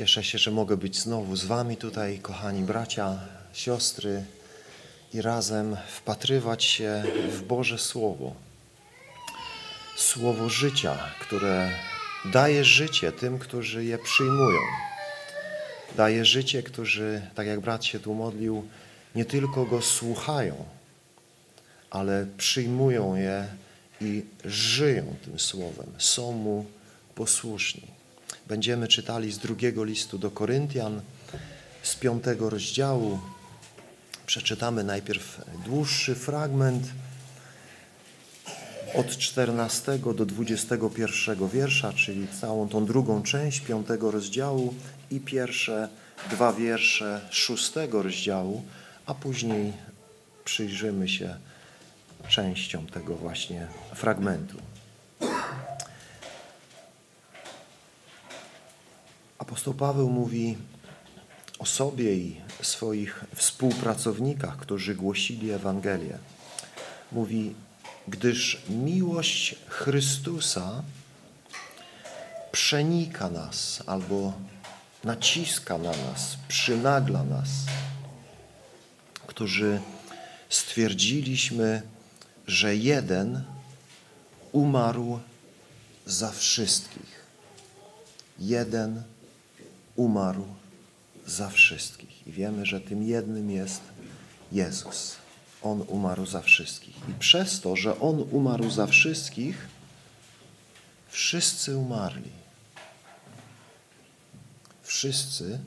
Cieszę się, że mogę być znowu z Wami tutaj, kochani bracia, siostry, i razem wpatrywać się w Boże Słowo. Słowo życia, które daje życie tym, którzy je przyjmują. Daje życie, którzy, tak jak brat się tu modlił, nie tylko go słuchają, ale przyjmują je i żyją tym Słowem, są mu posłuszni. Będziemy czytali z drugiego listu do Koryntian, z piątego rozdziału. Przeczytamy najpierw dłuższy fragment od 14 do 21 wiersza, czyli całą tą drugą część piątego rozdziału i pierwsze dwa wiersze szóstego rozdziału, a później przyjrzymy się częścią tego właśnie fragmentu. Apostoł Paweł mówi o sobie i swoich współpracownikach, którzy głosili Ewangelię. Mówi, gdyż miłość Chrystusa przenika nas albo naciska na nas, przynagla nas, którzy stwierdziliśmy, że jeden umarł za wszystkich. Jeden umarł za wszystkich. I wiemy, że tym jednym jest Jezus. On umarł za wszystkich. I przez to, że On umarł za wszystkich, wszyscy umarli. Wszyscy,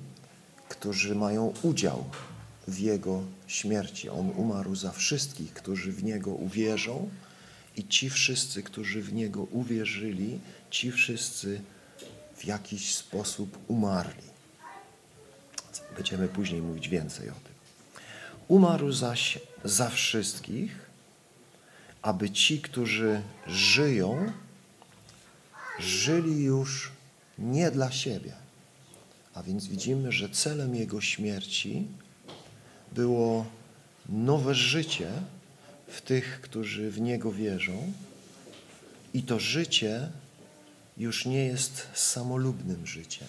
którzy mają udział w Jego śmierci. On umarł za wszystkich, którzy w Niego uwierzą i ci wszyscy, którzy w Niego uwierzyli, ci wszyscy jakiś sposób umarli. Będziemy później mówić więcej o tym. Umarł zaś za wszystkich, aby ci, którzy żyją, żyli już nie dla siebie. A więc widzimy, że celem Jego śmierci było nowe życie w tych, którzy w Niego wierzą. I to życie już nie jest samolubnym życiem.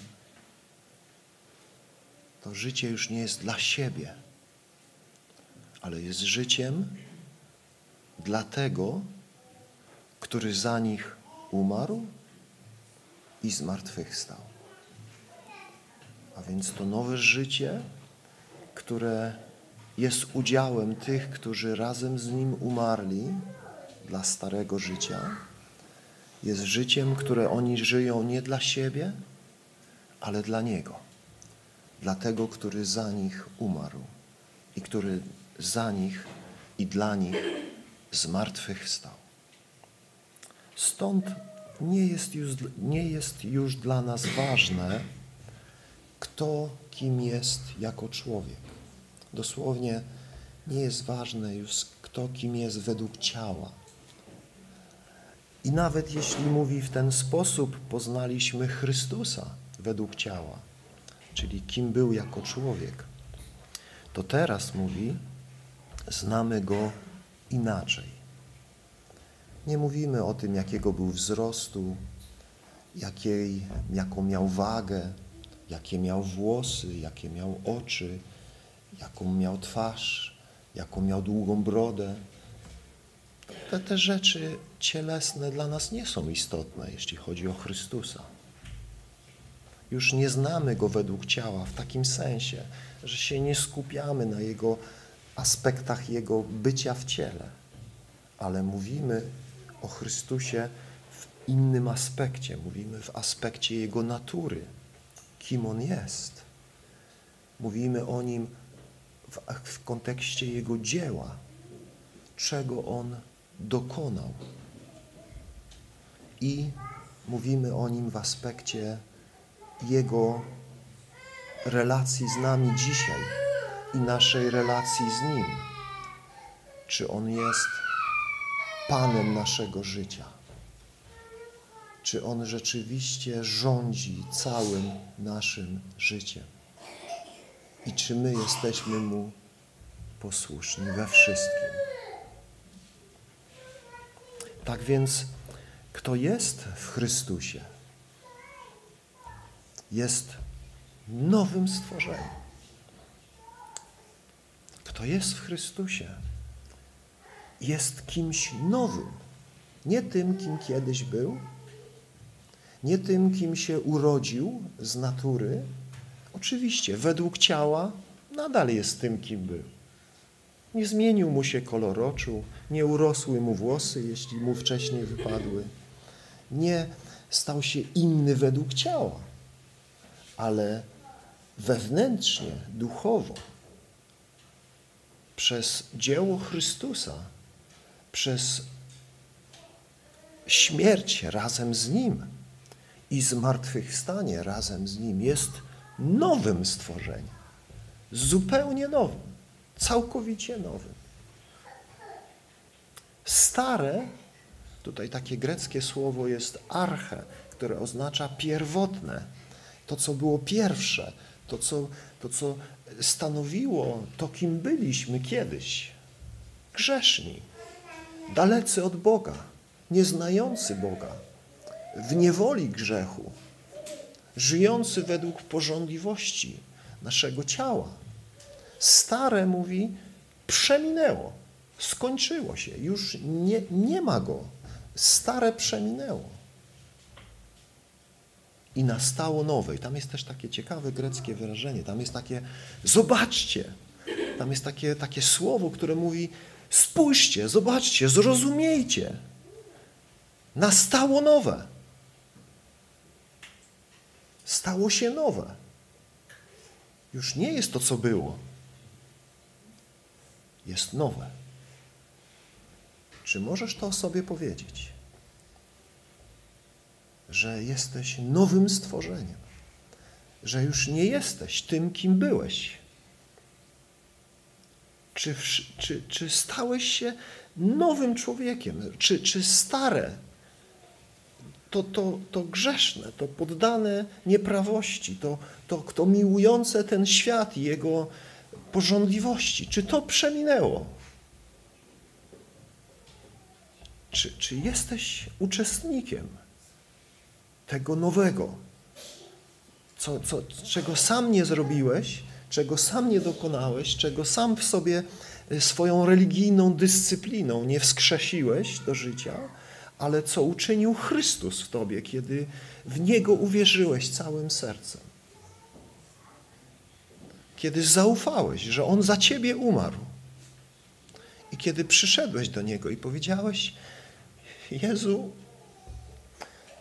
To życie już nie jest dla siebie, ale jest życiem dla tego, który za nich umarł i zmartwychwstał. A więc to nowe życie, które jest udziałem tych, którzy razem z Nim umarli dla starego życia, jest życiem, które oni żyją nie dla siebie, ale dla Niego. Dla tego, który za nich umarł i który za nich i dla nich zmartwychwstał. Stąd nie jest, już, nie jest już dla nas ważne, kto kim jest jako człowiek. Dosłownie nie jest ważne już, kto kim jest według ciała. I nawet jeśli mówi w ten sposób, poznaliśmy Chrystusa według ciała, czyli kim był jako człowiek, to teraz mówi, znamy Go inaczej. Nie mówimy o tym, jakiego był wzrostu, jakiej, jaką miał wagę, jakie miał włosy, jakie miał oczy, jaką miał twarz, jaką miał długą brodę. Te, te rzeczy cielesne dla nas nie są istotne, jeśli chodzi o Chrystusa. Już nie znamy Go według ciała w takim sensie, że się nie skupiamy na Jego aspektach Jego bycia w ciele, ale mówimy o Chrystusie w innym aspekcie. Mówimy w aspekcie Jego natury, kim On jest. Mówimy o Nim w, w kontekście Jego dzieła, czego On dokonał. I mówimy o Nim w aspekcie Jego relacji z nami dzisiaj i naszej relacji z Nim. Czy On jest Panem naszego życia? Czy On rzeczywiście rządzi całym naszym życiem? I czy my jesteśmy Mu posłuszni we wszystkim? Tak więc, kto jest w Chrystusie, jest nowym stworzeniem. Kto jest w Chrystusie, jest kimś nowym. Nie tym, kim kiedyś był, nie tym, kim się urodził z natury. Oczywiście, według ciała nadal jest tym, kim był. Nie zmienił mu się kolor oczu, nie urosły mu włosy, jeśli mu wcześniej wypadły. Nie stał się inny według ciała, ale wewnętrznie, duchowo, przez dzieło Chrystusa, przez śmierć razem z Nim i zmartwychwstanie razem z Nim jest nowym stworzeniem, zupełnie nowym, całkowicie nowym. Stare, tutaj takie greckie słowo jest arche, które oznacza pierwotne, to co było pierwsze, to co, to co stanowiło to, kim byliśmy kiedyś. Grzeszni, dalecy od Boga, nieznający Boga, w niewoli grzechu, żyjący według porządliwości naszego ciała. Stare mówi, przeminęło, skończyło się, już nie, nie ma go. Stare przeminęło. I nastało nowe. I tam jest też takie ciekawe greckie wyrażenie. Tam jest takie, zobaczcie. Tam jest takie, takie słowo, które mówi, spójrzcie, zobaczcie, zrozumiejcie. Nastało nowe. Stało się nowe. Już nie jest to, co było. Jest nowe. Czy możesz to o sobie powiedzieć? Że jesteś nowym stworzeniem, że już nie jesteś tym, kim byłeś. Czy, czy, czy stałeś się nowym człowiekiem? Czy, czy stare, to, to, to grzeszne, to poddane nieprawości, to, to, to miłujące ten świat i jego porządliwości, czy to przeminęło? Czy, czy jesteś uczestnikiem tego nowego, co, co, czego sam nie zrobiłeś, czego sam nie dokonałeś, czego sam w sobie y, swoją religijną dyscypliną nie wskrzesiłeś do życia, ale co uczynił Chrystus w tobie, kiedy w Niego uwierzyłeś całym sercem. Kiedy zaufałeś, że On za ciebie umarł. I kiedy przyszedłeś do Niego i powiedziałeś: Jezu,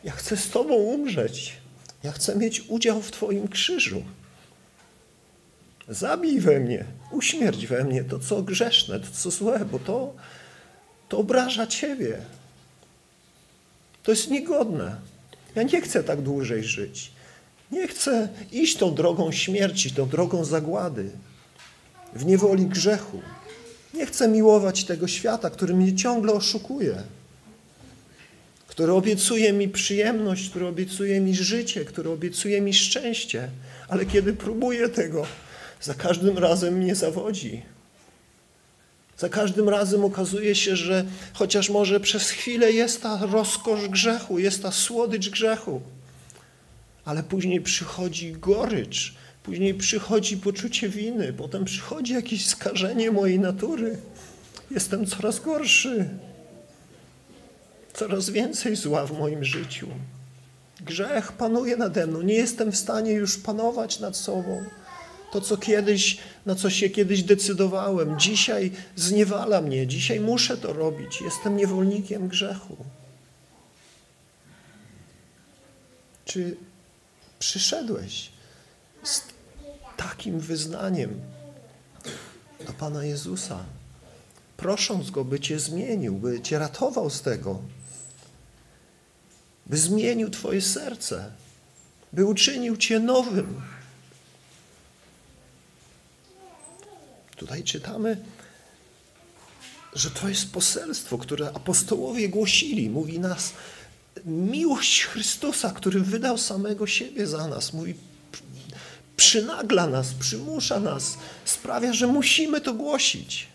ja chcę z Tobą umrzeć. Ja chcę mieć udział w Twoim krzyżu. Zabij we mnie, uśmierć we mnie to, co grzeszne, to, co złe, bo to, to obraża Ciebie. To jest niegodne. Ja nie chcę tak dłużej żyć. Nie chcę iść tą drogą śmierci, tą drogą zagłady, w niewoli grzechu. Nie chcę miłować tego świata, który mnie ciągle oszukuje który obiecuje mi przyjemność, który obiecuje mi życie, który obiecuje mi szczęście, ale kiedy próbuję tego, za każdym razem mnie zawodzi. Za każdym razem okazuje się, że chociaż może przez chwilę jest ta rozkosz grzechu, jest ta słodycz grzechu, ale później przychodzi gorycz, później przychodzi poczucie winy, potem przychodzi jakieś skażenie mojej natury. Jestem coraz gorszy coraz więcej zła w moim życiu. Grzech panuje nade mną. Nie jestem w stanie już panować nad sobą. To, co kiedyś, na co się kiedyś decydowałem, dzisiaj zniewala mnie. Dzisiaj muszę to robić. Jestem niewolnikiem grzechu. Czy przyszedłeś z takim wyznaniem do Pana Jezusa, prosząc Go, by Cię zmienił, by Cię ratował z tego? by zmienił Twoje serce, by uczynił Cię nowym. Tutaj czytamy, że to jest poselstwo, które apostołowie głosili. Mówi nas miłość Chrystusa, który wydał samego siebie za nas. Mówi, przynagla nas, przymusza nas, sprawia, że musimy to głosić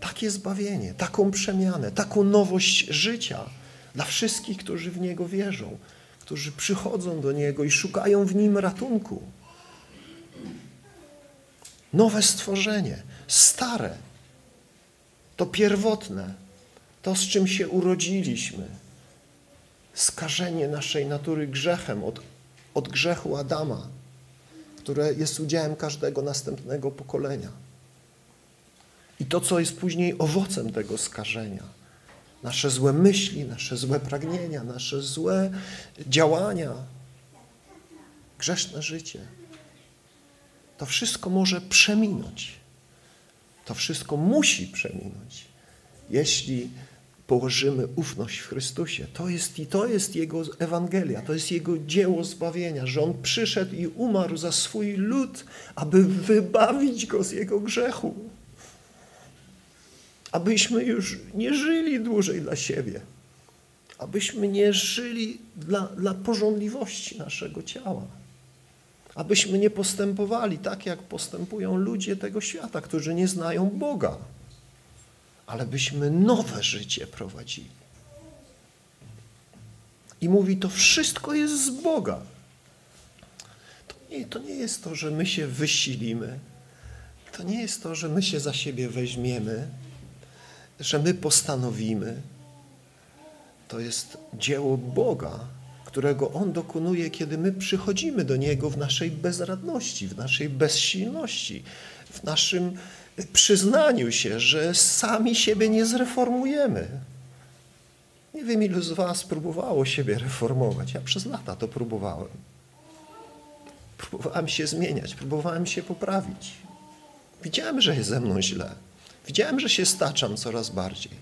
takie zbawienie, taką przemianę, taką nowość życia dla wszystkich, którzy w Niego wierzą, którzy przychodzą do Niego i szukają w Nim ratunku. Nowe stworzenie, stare, to pierwotne, to z czym się urodziliśmy, skażenie naszej natury grzechem od, od grzechu Adama, które jest udziałem każdego następnego pokolenia. I to, co jest później owocem tego skażenia. Nasze złe myśli, nasze złe pragnienia, nasze złe działania, grzeszne życie. To wszystko może przeminąć. To wszystko musi przeminąć, jeśli położymy ufność w Chrystusie. To jest, I to jest Jego Ewangelia, to jest Jego dzieło zbawienia, że On przyszedł i umarł za swój lud, aby wybawić go z jego grzechu. Abyśmy już nie żyli dłużej dla siebie, abyśmy nie żyli dla, dla porządliwości naszego ciała abyśmy nie postępowali tak, jak postępują ludzie tego świata, którzy nie znają Boga, ale byśmy nowe życie prowadzili. I mówi, to wszystko jest z Boga. To nie, to nie jest to, że my się wysilimy, to nie jest to, że my się za siebie weźmiemy, że my postanowimy. To jest dzieło Boga, którego On dokonuje, kiedy my przychodzimy do Niego w naszej bezradności, w naszej bezsilności, w naszym przyznaniu się, że sami siebie nie zreformujemy. Nie wiem, ilu z Was próbowało siebie reformować. Ja przez lata to próbowałem. Próbowałem się zmieniać, próbowałem się poprawić. Widziałem, że jest ze mną źle. Widziałem, że się staczam coraz bardziej.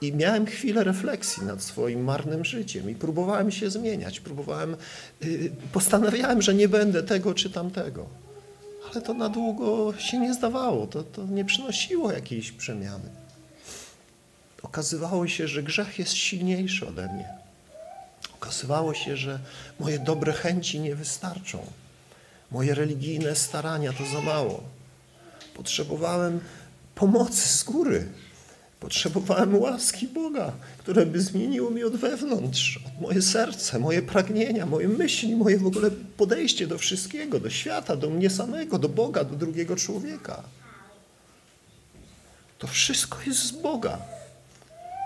I miałem chwilę refleksji nad swoim marnym życiem i próbowałem się zmieniać, próbowałem, yy, postanawiałem, że nie będę tego czy tamtego. Ale to na długo się nie zdawało, to, to nie przynosiło jakiejś przemiany. Okazywało się, że grzech jest silniejszy ode mnie. Okazywało się, że moje dobre chęci nie wystarczą. Moje religijne starania to za mało. Potrzebowałem pomocy z góry. Potrzebowałem łaski Boga, które by zmieniło mi od wewnątrz, od moje serce, moje pragnienia, moje myśli, moje w ogóle podejście do wszystkiego, do świata, do mnie samego, do Boga, do drugiego człowieka. To wszystko jest z Boga.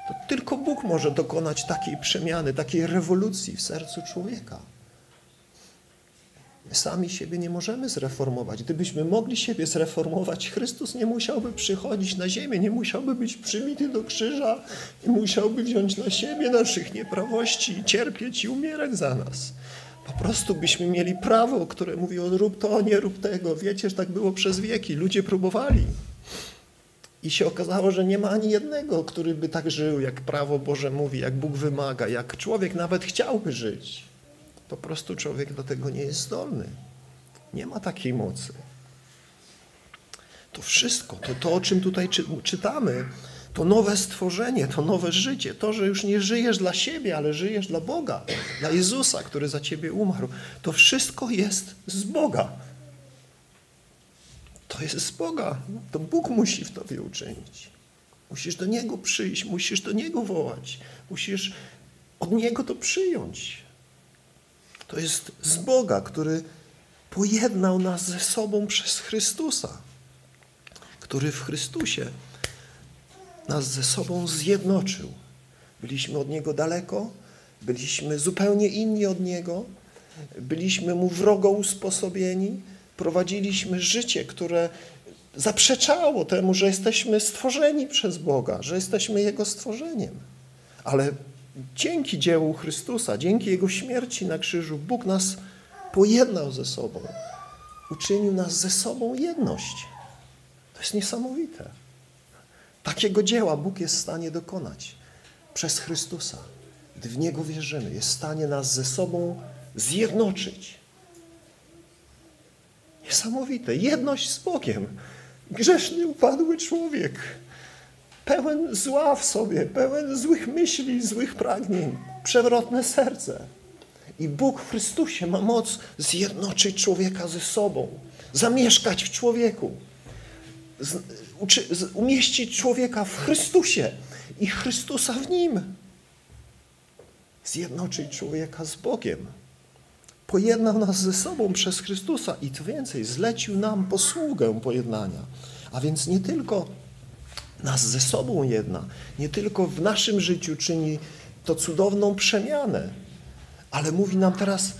To tylko Bóg może dokonać takiej przemiany, takiej rewolucji w sercu człowieka. My sami siebie nie możemy zreformować. Gdybyśmy mogli siebie zreformować, Chrystus nie musiałby przychodzić na ziemię, nie musiałby być przymity do krzyża, nie musiałby wziąć na siebie naszych nieprawości, cierpieć i umierać za nas. Po prostu byśmy mieli prawo, które mówi o rób to, nie rób tego. Wiecie, że tak było przez wieki. Ludzie próbowali. I się okazało, że nie ma ani jednego, który by tak żył, jak prawo Boże mówi, jak Bóg wymaga, jak człowiek nawet chciałby żyć. Po prostu człowiek do tego nie jest zdolny. Nie ma takiej mocy. To wszystko, to, to o czym tutaj czy, czytamy, to nowe stworzenie, to nowe życie, to, że już nie żyjesz dla siebie, ale żyjesz dla Boga, dla Jezusa, który za ciebie umarł, to wszystko jest z Boga. To jest z Boga. To Bóg musi w tobie uczynić. Musisz do Niego przyjść, musisz do Niego wołać, musisz od Niego to przyjąć. To jest z Boga, który pojednał nas ze sobą przez Chrystusa, który w Chrystusie nas ze sobą zjednoczył. Byliśmy od Niego daleko, byliśmy zupełnie inni od Niego, byliśmy Mu wrogo usposobieni, prowadziliśmy życie, które zaprzeczało temu, że jesteśmy stworzeni przez Boga, że jesteśmy Jego stworzeniem. Ale dzięki dziełu Chrystusa, dzięki Jego śmierci na krzyżu, Bóg nas pojednał ze sobą. Uczynił nas ze sobą jedność. To jest niesamowite. Takiego dzieła Bóg jest w stanie dokonać przez Chrystusa. Gdy w Niego wierzymy, jest w stanie nas ze sobą zjednoczyć. Niesamowite. Jedność z Bogiem. Grzeszny, upadły człowiek pełen zła w sobie, pełen złych myśli, złych pragnień, przewrotne serce. I Bóg w Chrystusie ma moc zjednoczyć człowieka ze sobą, zamieszkać w człowieku, umieścić człowieka w Chrystusie i Chrystusa w nim. zjednoczyć człowieka z Bogiem. Pojednał nas ze sobą przez Chrystusa i co więcej, zlecił nam posługę pojednania. A więc nie tylko nas ze sobą jedna, nie tylko w naszym życiu czyni to cudowną przemianę, ale mówi nam teraz: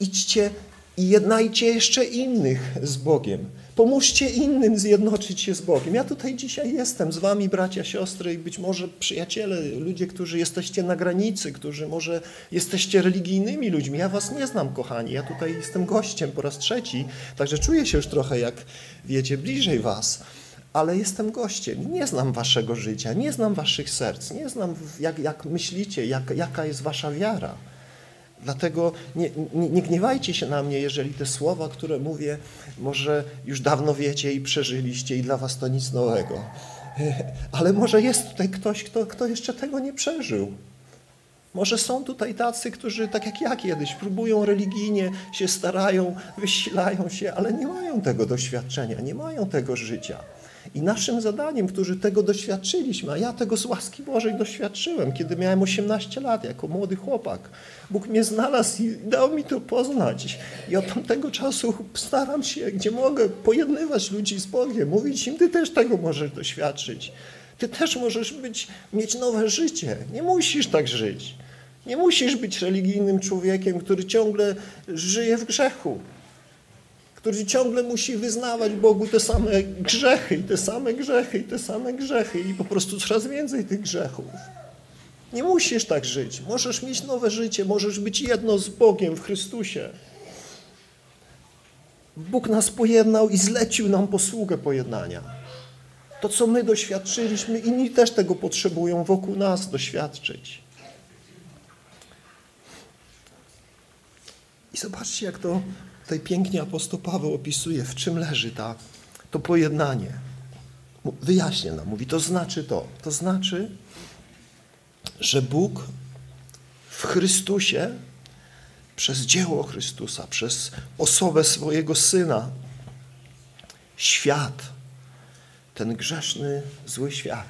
idźcie i jednajcie jeszcze innych z Bogiem. Pomóżcie innym zjednoczyć się z Bogiem. Ja tutaj dzisiaj jestem z wami, bracia, siostry i być może przyjaciele, ludzie, którzy jesteście na granicy, którzy może jesteście religijnymi ludźmi. Ja was nie znam, kochani. Ja tutaj jestem gościem po raz trzeci, także czuję się już trochę, jak wiecie, bliżej was. Ale jestem gościem, nie znam waszego życia, nie znam waszych serc, nie znam, jak, jak myślicie, jak, jaka jest wasza wiara. Dlatego nie, nie, nie, gniewajcie się na mnie, jeżeli te słowa, które mówię, może już dawno wiecie i przeżyliście i dla was to nic nowego. Ale może jest tutaj ktoś, kto, kto jeszcze tego nie przeżył. Może są tutaj tacy, którzy tak jak ja kiedyś próbują religijnie, się starają, wysilają się, ale nie mają tego doświadczenia, nie mają tego życia. I naszym zadaniem, którzy tego doświadczyliśmy, a ja tego z łaski Bożej doświadczyłem, kiedy miałem 18 lat, jako młody chłopak. Bóg mnie znalazł i dał mi to poznać. I od tamtego czasu staram się, gdzie mogę, pojednywać ludzi z Bogiem, mówić im, ty też tego możesz doświadczyć. Ty też możesz być, mieć nowe życie. Nie musisz tak żyć. Nie musisz być religijnym człowiekiem, który ciągle żyje w grzechu który ciągle musi wyznawać Bogu te same grzechy i te same grzechy i te same grzechy i po prostu coraz więcej tych grzechów. Nie musisz tak żyć. Możesz mieć nowe życie, możesz być jedno z Bogiem w Chrystusie. Bóg nas pojednał i zlecił nam posługę pojednania. To, co my doświadczyliśmy, inni też tego potrzebują wokół nas doświadczyć. I zobaczcie, jak to tutaj pięknie apostoł Paweł opisuje, w czym leży ta, to pojednanie. Wyjaśnia nam, mówi, to znaczy to. To znaczy, że Bóg w Chrystusie, przez dzieło Chrystusa, przez osobę swojego Syna, świat, ten grzeszny, zły świat,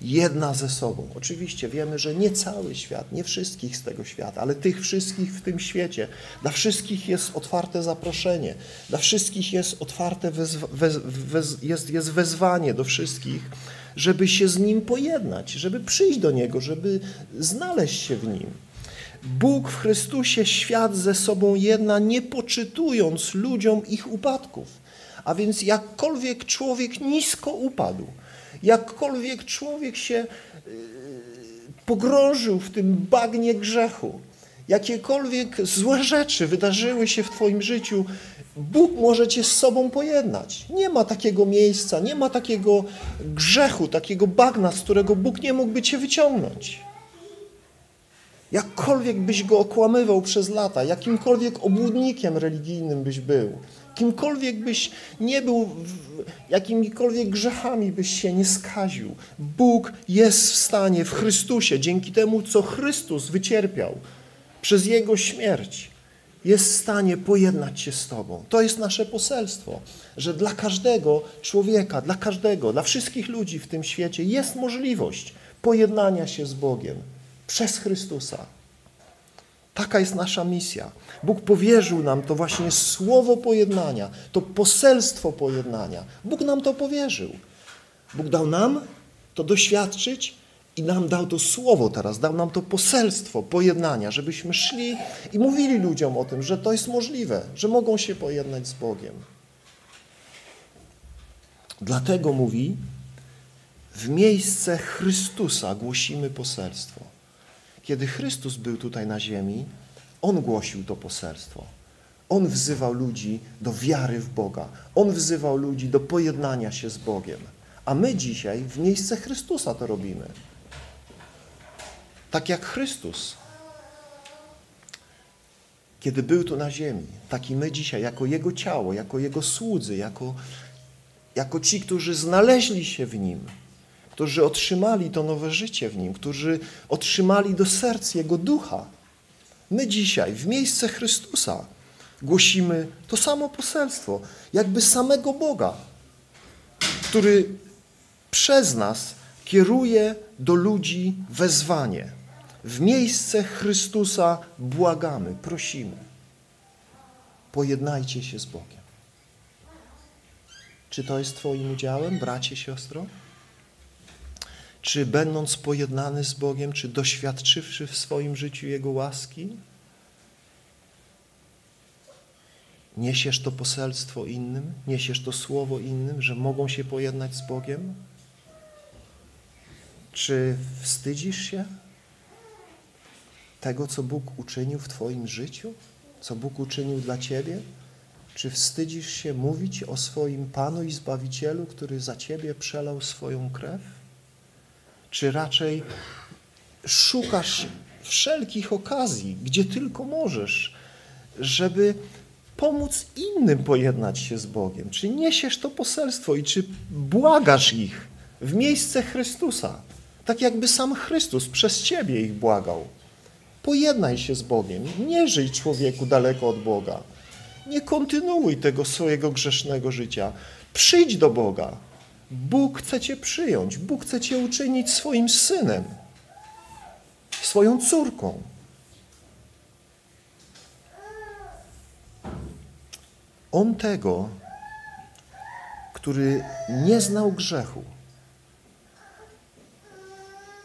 jedna ze sobą. Oczywiście wiemy, że nie cały świat, nie wszystkich z tego świata, ale tych wszystkich w tym świecie. Dla wszystkich jest otwarte zaproszenie, dla wszystkich jest otwarte wezwa, wez, wez, jest, jest wezwanie do wszystkich, żeby się z Nim pojednać, żeby przyjść do Niego, żeby znaleźć się w Nim. Bóg w Chrystusie świat ze sobą jedna, nie poczytując ludziom ich upadków. A więc jakkolwiek człowiek nisko upadł, Jakkolwiek człowiek się y, pogrążył w tym bagnie grzechu, jakiekolwiek złe rzeczy wydarzyły się w Twoim życiu, Bóg może Cię z sobą pojednać. Nie ma takiego miejsca, nie ma takiego grzechu, takiego bagna, z którego Bóg nie mógłby Cię wyciągnąć. Jakkolwiek byś go okłamywał przez lata, jakimkolwiek obłudnikiem religijnym byś był, kimkolwiek byś nie był, jakimikolwiek grzechami byś się nie skaził, Bóg jest w stanie w Chrystusie, dzięki temu, co Chrystus wycierpiał przez Jego śmierć, jest w stanie pojednać się z Tobą. To jest nasze poselstwo, że dla każdego człowieka, dla każdego, dla wszystkich ludzi w tym świecie jest możliwość pojednania się z Bogiem przez Chrystusa. Taka jest nasza misja. Bóg powierzył nam to właśnie słowo pojednania, to poselstwo pojednania. Bóg nam to powierzył. Bóg dał nam to doświadczyć i nam dał to słowo teraz, dał nam to poselstwo pojednania, żebyśmy szli i mówili ludziom o tym, że to jest możliwe, że mogą się pojednać z Bogiem. Dlatego mówi, w miejsce Chrystusa głosimy poselstwo. Kiedy Chrystus był tutaj na ziemi, On głosił to poselstwo. On wzywał ludzi do wiary w Boga. On wzywał ludzi do pojednania się z Bogiem. A my dzisiaj w miejsce Chrystusa to robimy. Tak jak Chrystus, kiedy był tu na ziemi, tak i my dzisiaj, jako Jego ciało, jako Jego słudzy, jako, jako ci, którzy znaleźli się w Nim, którzy otrzymali to nowe życie w Nim, którzy otrzymali do serc Jego ducha. My dzisiaj w miejsce Chrystusa głosimy to samo poselstwo, jakby samego Boga, który przez nas kieruje do ludzi wezwanie. w miejsce Chrystusa błagamy, prosimy. Pojednajcie się z Bogiem. Czy to jest Twoim udziałem, bracie, siostro? Czy będąc pojednany z Bogiem, czy doświadczywszy w swoim życiu Jego łaski, niesiesz to poselstwo innym, niesiesz to słowo innym, że mogą się pojednać z Bogiem? Czy wstydzisz się tego, co Bóg uczynił w Twoim życiu? Co Bóg uczynił dla Ciebie? Czy wstydzisz się mówić o swoim Panu i Zbawicielu, który za Ciebie przelał swoją krew? Czy raczej szukasz wszelkich okazji, gdzie tylko możesz, żeby pomóc innym pojednać się z Bogiem? Czy niesiesz to poselstwo i czy błagasz ich w miejsce Chrystusa? Tak jakby sam Chrystus przez Ciebie ich błagał. Pojednaj się z Bogiem. Nie żyj człowieku daleko od Boga. Nie kontynuuj tego swojego grzesznego życia. Przyjdź do Boga. Bóg chce Cię przyjąć. Bóg chce Cię uczynić swoim synem, swoją córką. On tego, który nie znał grzechu,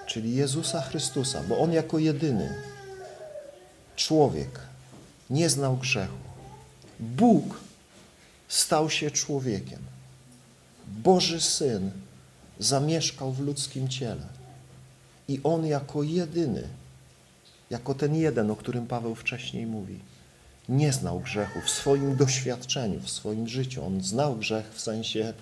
czyli Jezusa Chrystusa, bo On jako jedyny człowiek nie znał grzechu. Bóg stał się człowiekiem. Boży Syn zamieszkał w ludzkim ciele. I On jako jedyny, jako ten jeden, o którym Paweł wcześniej mówi, nie znał grzechu w swoim doświadczeniu, w swoim życiu. On znał grzech w sensie,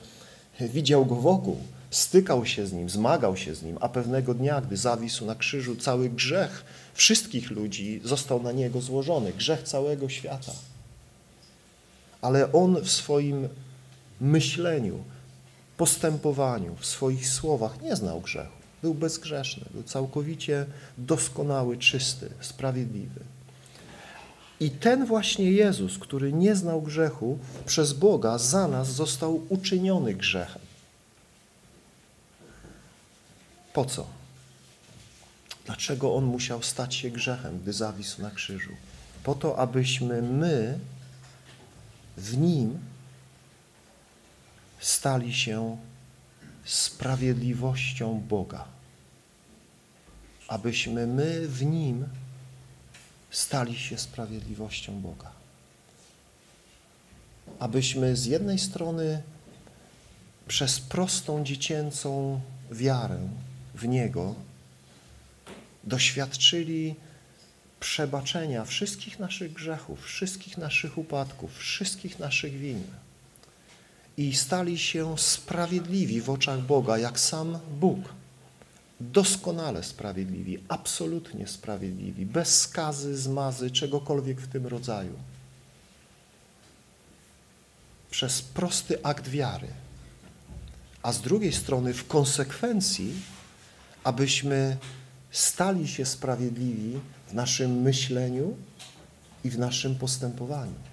widział go wokół, stykał się z nim, zmagał się z nim, a pewnego dnia, gdy zawisł na krzyżu, cały grzech wszystkich ludzi został na niego złożony, grzech całego świata. Ale on w swoim myśleniu, postępowaniu, w swoich słowach nie znał grzechu. Był bezgrzeszny, był całkowicie doskonały, czysty, sprawiedliwy. I ten właśnie Jezus, który nie znał grzechu, przez Boga za nas został uczyniony grzechem. Po co? Dlaczego On musiał stać się grzechem, gdy zawisł na krzyżu? Po to, abyśmy my w Nim stali się sprawiedliwością Boga. Abyśmy my w Nim stali się sprawiedliwością Boga. Abyśmy z jednej strony przez prostą dziecięcą wiarę w Niego doświadczyli przebaczenia wszystkich naszych grzechów, wszystkich naszych upadków, wszystkich naszych win i stali się sprawiedliwi w oczach Boga, jak sam Bóg. Doskonale sprawiedliwi, absolutnie sprawiedliwi, bez skazy, zmazy, czegokolwiek w tym rodzaju. Przez prosty akt wiary. A z drugiej strony w konsekwencji, abyśmy stali się sprawiedliwi w naszym myśleniu i w naszym postępowaniu.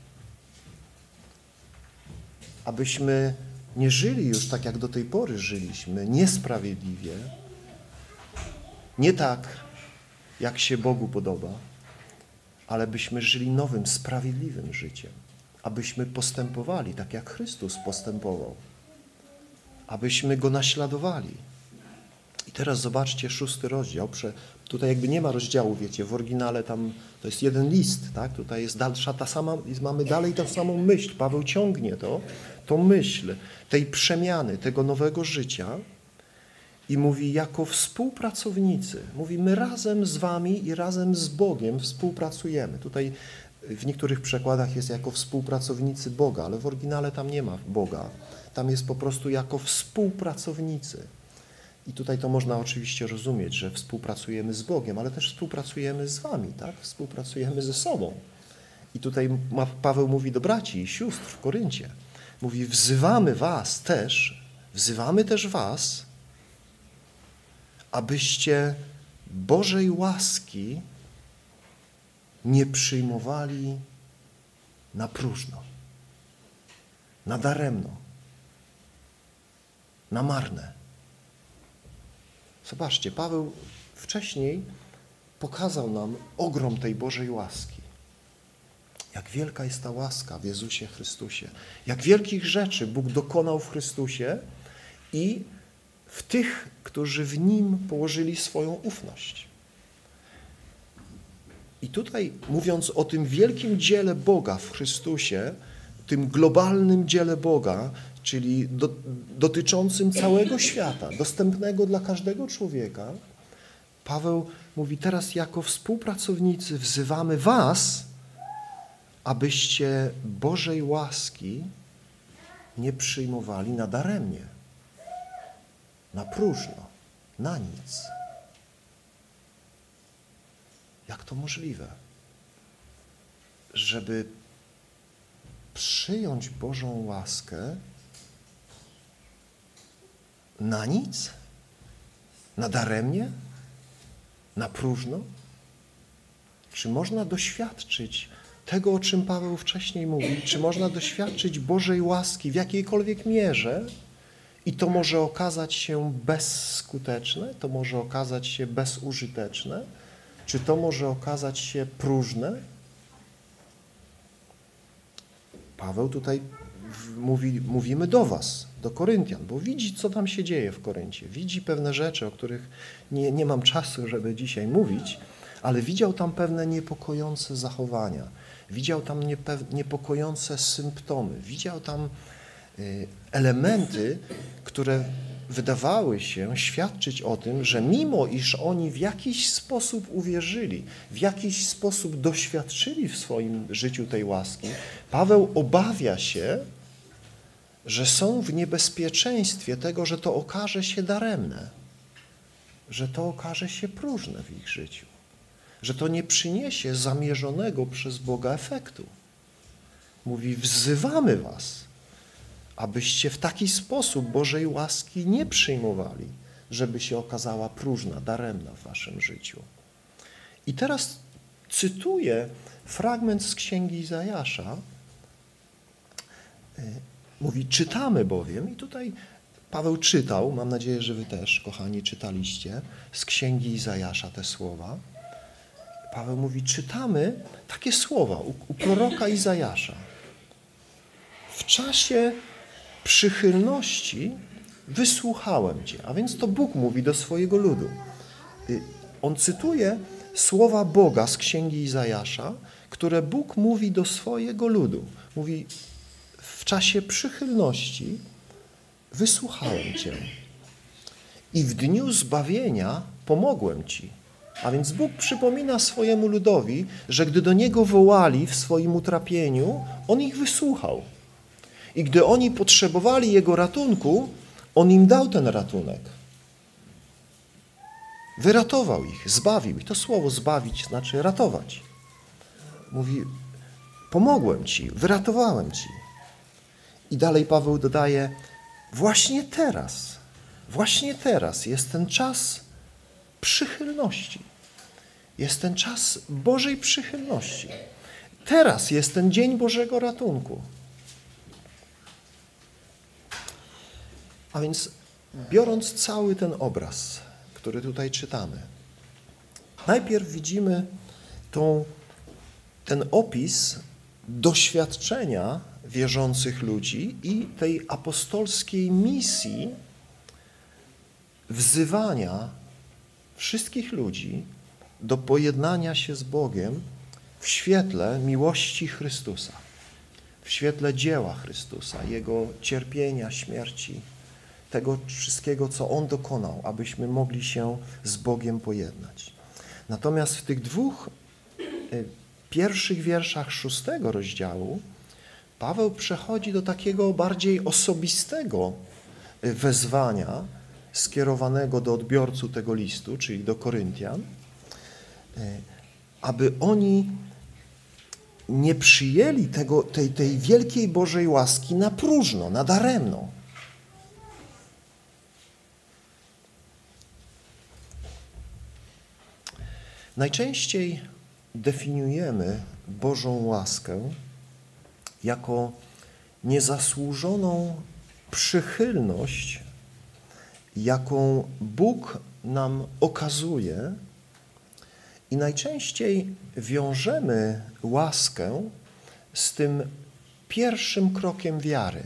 Abyśmy nie żyli już tak, jak do tej pory żyliśmy, niesprawiedliwie, nie tak, jak się Bogu podoba, ale byśmy żyli nowym, sprawiedliwym życiem, abyśmy postępowali tak, jak Chrystus postępował, abyśmy Go naśladowali. I teraz zobaczcie szósty rozdział. Tutaj jakby nie ma rozdziału, wiecie, w oryginale tam to jest jeden list, tak? Tutaj jest dalsza ta sama, mamy dalej tę samą myśl. Paweł ciągnie to, tą myśl tej przemiany, tego nowego życia i mówi jako współpracownicy. Mówi my razem z wami i razem z Bogiem współpracujemy. Tutaj w niektórych przekładach jest jako współpracownicy Boga, ale w oryginale tam nie ma Boga. Tam jest po prostu jako współpracownicy. I tutaj to można oczywiście rozumieć, że współpracujemy z Bogiem, ale też współpracujemy z wami, tak? Współpracujemy ze sobą. I tutaj Paweł mówi do braci i sióstr w Koryncie. Mówi, wzywamy was też, wzywamy też was, abyście Bożej łaski nie przyjmowali na próżno, na daremno, na marne. Zobaczcie, Paweł wcześniej pokazał nam ogrom tej Bożej łaski. Jak wielka jest ta łaska w Jezusie Chrystusie. Jak wielkich rzeczy Bóg dokonał w Chrystusie i w tych, którzy w Nim położyli swoją ufność. I tutaj, mówiąc o tym wielkim dziele Boga w Chrystusie, tym globalnym dziele Boga, czyli do, dotyczącym całego świata, dostępnego dla każdego człowieka, Paweł mówi teraz jako współpracownicy wzywamy was, abyście Bożej łaski nie przyjmowali nadaremnie, na próżno, na nic. Jak to możliwe? Żeby przyjąć Bożą łaskę na nic? Nadaremnie? Na próżno? Czy można doświadczyć tego, o czym Paweł wcześniej mówił? Czy można doświadczyć Bożej łaski w jakiejkolwiek mierze i to może okazać się bezskuteczne, to może okazać się bezużyteczne, czy to może okazać się próżne? Paweł tutaj mówi, mówimy do was, do Koryntian, bo widzi, co tam się dzieje w Koryncie. Widzi pewne rzeczy, o których nie, nie mam czasu, żeby dzisiaj mówić, ale widział tam pewne niepokojące zachowania, widział tam niepokojące symptomy, widział tam y, elementy, które wydawały się świadczyć o tym, że mimo iż oni w jakiś sposób uwierzyli, w jakiś sposób doświadczyli w swoim życiu tej łaski, Paweł obawia się, że są w niebezpieczeństwie tego, że to okaże się daremne, że to okaże się próżne w ich życiu, że to nie przyniesie zamierzonego przez Boga efektu. Mówi, wzywamy was, abyście w taki sposób Bożej łaski nie przyjmowali, żeby się okazała próżna, daremna w waszym życiu. I teraz cytuję fragment z Księgi Izajasza. Mówi, czytamy bowiem, i tutaj Paweł czytał, mam nadzieję, że wy też, kochani, czytaliście z Księgi Izajasza te słowa. Paweł mówi, czytamy takie słowa u, u proroka Izajasza. W czasie przychylności wysłuchałem Cię. A więc to Bóg mówi do swojego ludu. Y, on cytuje słowa Boga z księgi Izajasza, które Bóg mówi do swojego ludu. Mówi czasie przychylności wysłuchałem Cię i w dniu zbawienia pomogłem Ci. A więc Bóg przypomina swojemu ludowi, że gdy do Niego wołali w swoim utrapieniu, On ich wysłuchał. I gdy oni potrzebowali Jego ratunku, On im dał ten ratunek. Wyratował ich, zbawił. I to słowo zbawić znaczy ratować. Mówi, pomogłem Ci, wyratowałem Ci. I dalej Paweł dodaje, właśnie teraz, właśnie teraz jest ten czas przychylności. Jest ten czas Bożej przychylności. Teraz jest ten dzień Bożego ratunku. A więc biorąc cały ten obraz, który tutaj czytamy, najpierw widzimy tą, ten opis doświadczenia wierzących ludzi i tej apostolskiej misji wzywania wszystkich ludzi do pojednania się z Bogiem w świetle miłości Chrystusa, w świetle dzieła Chrystusa, Jego cierpienia, śmierci, tego wszystkiego, co On dokonał, abyśmy mogli się z Bogiem pojednać. Natomiast w tych dwóch y, pierwszych wierszach szóstego rozdziału Paweł przechodzi do takiego bardziej osobistego y, wezwania skierowanego do odbiorców tego listu, czyli do Koryntian, y, aby oni nie przyjęli tego, tej, tej wielkiej Bożej łaski na próżno, na daremno, Najczęściej definiujemy Bożą łaskę jako niezasłużoną przychylność, jaką Bóg nam okazuje i najczęściej wiążemy łaskę z tym pierwszym krokiem wiary.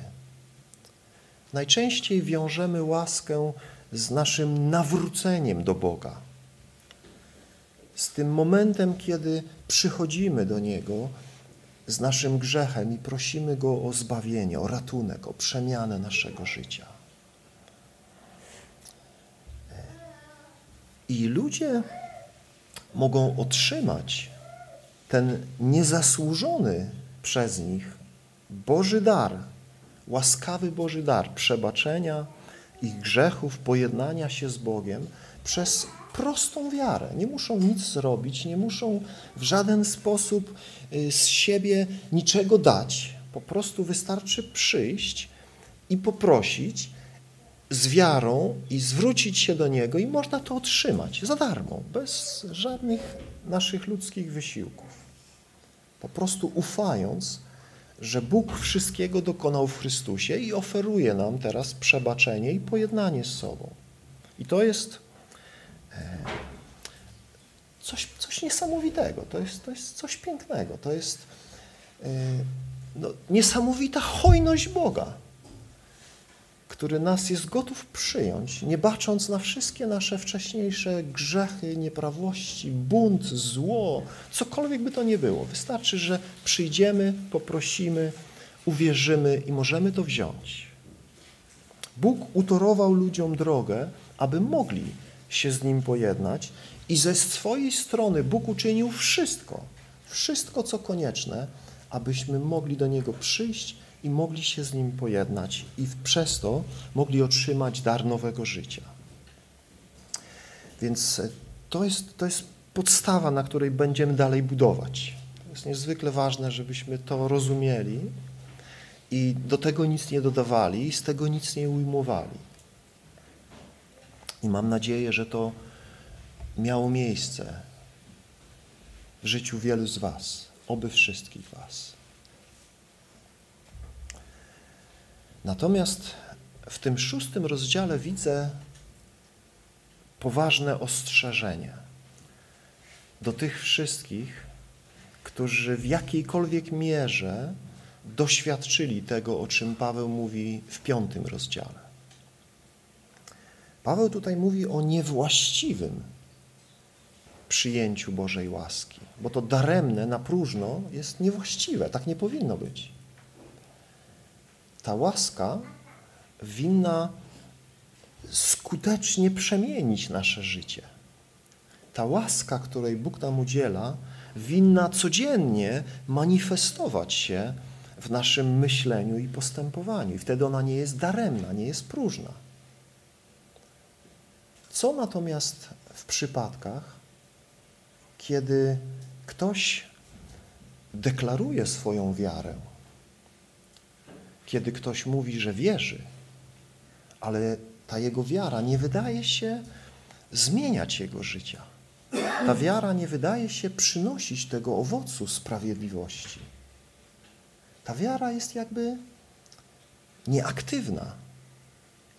Najczęściej wiążemy łaskę z naszym nawróceniem do Boga. Z tym momentem, kiedy przychodzimy do Niego z naszym grzechem i prosimy Go o zbawienie, o ratunek, o przemianę naszego życia. I ludzie mogą otrzymać ten niezasłużony przez nich Boży dar, łaskawy Boży dar przebaczenia ich grzechów, pojednania się z Bogiem przez prostą wiarę. Nie muszą nic zrobić, nie muszą w żaden sposób z siebie niczego dać. Po prostu wystarczy przyjść i poprosić z wiarą i zwrócić się do Niego i można to otrzymać za darmo, bez żadnych naszych ludzkich wysiłków. Po prostu ufając, że Bóg wszystkiego dokonał w Chrystusie i oferuje nam teraz przebaczenie i pojednanie z sobą. I to jest e, coś, coś niesamowitego, to jest, to jest coś pięknego, to jest e, no, niesamowita hojność Boga który nas jest gotów przyjąć, nie bacząc na wszystkie nasze wcześniejsze grzechy, nieprawości, bunt, zło, cokolwiek by to nie było. Wystarczy, że przyjdziemy, poprosimy, uwierzymy i możemy to wziąć. Bóg utorował ludziom drogę, aby mogli się z Nim pojednać i ze swojej strony Bóg uczynił wszystko, wszystko co konieczne, abyśmy mogli do Niego przyjść i mogli się z Nim pojednać i przez to mogli otrzymać dar nowego życia. Więc e, to jest, to jest podstawa, na której będziemy dalej budować. To jest niezwykle ważne, żebyśmy to rozumieli i do tego nic nie dodawali i z tego nic nie ujmowali. I mam nadzieję, że to miało miejsce w życiu wielu z Was, oby wszystkich Was. Natomiast w tym szóstym rozdziale widzę poważne ostrzeżenie do tych wszystkich, którzy w jakiejkolwiek mierze doświadczyli tego, o czym Paweł mówi w piątym rozdziale. Paweł tutaj mówi o niewłaściwym przyjęciu Bożej łaski, bo to daremne, na próżno jest niewłaściwe, tak nie powinno być. Ta łaska winna skutecznie przemienić nasze życie. Ta łaska, której Bóg nam udziela, winna codziennie manifestować się w naszym myśleniu i postępowaniu. I wtedy ona nie jest daremna, nie jest próżna. Co natomiast w przypadkach, kiedy ktoś deklaruje swoją wiarę, kiedy ktoś mówi, że wierzy, ale ta jego wiara nie wydaje się zmieniać jego życia. Ta wiara nie wydaje się przynosić tego owocu sprawiedliwości. Ta wiara jest jakby nieaktywna,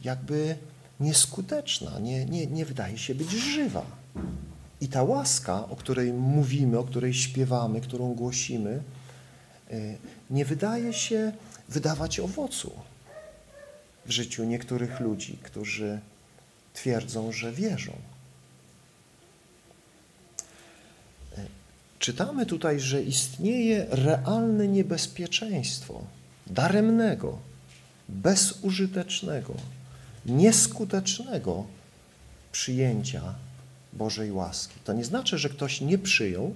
jakby nieskuteczna, nie, nie, nie wydaje się być żywa. I ta łaska, o której mówimy, o której śpiewamy, którą głosimy, y, nie wydaje się wydawać owocu w życiu niektórych ludzi, którzy twierdzą, że wierzą. Czytamy tutaj, że istnieje realne niebezpieczeństwo daremnego, bezużytecznego, nieskutecznego przyjęcia Bożej łaski. To nie znaczy, że ktoś nie przyjął,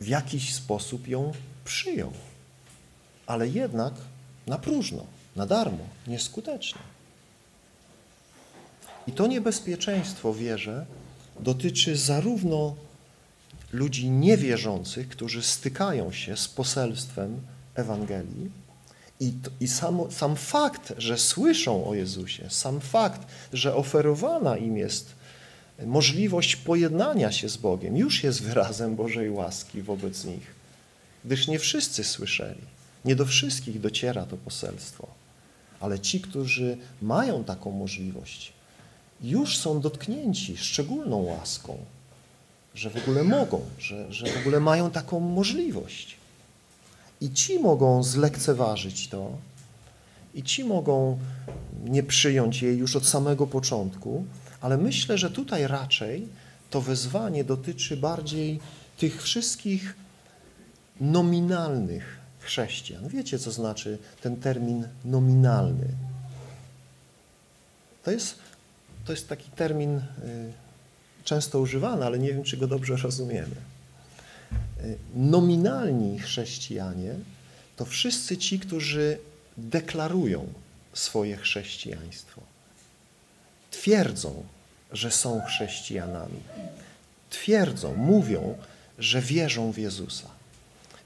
w jakiś sposób ją przyjął ale jednak na próżno, na darmo, nieskutecznie. I to niebezpieczeństwo, wierzę, dotyczy zarówno ludzi niewierzących, którzy stykają się z poselstwem Ewangelii, i, i sam, sam fakt, że słyszą o Jezusie, sam fakt, że oferowana im jest możliwość pojednania się z Bogiem, już jest wyrazem Bożej łaski wobec nich, gdyż nie wszyscy słyszeli. Nie do wszystkich dociera to poselstwo, ale ci, którzy mają taką możliwość, już są dotknięci szczególną łaską. że w ogóle mogą, że, że w ogóle mają taką możliwość. I ci mogą zlekceważyć to, i ci mogą nie przyjąć jej już od samego początku, ale myślę, że tutaj raczej to wezwanie dotyczy bardziej tych wszystkich nominalnych chrześcijan. Wiecie, co znaczy ten termin nominalny? To jest, to jest taki termin y, często używany, ale nie wiem, czy go dobrze rozumiemy. Y, nominalni chrześcijanie to wszyscy ci, którzy deklarują swoje chrześcijaństwo. Twierdzą, że są chrześcijanami. Twierdzą, mówią, że wierzą w Jezusa.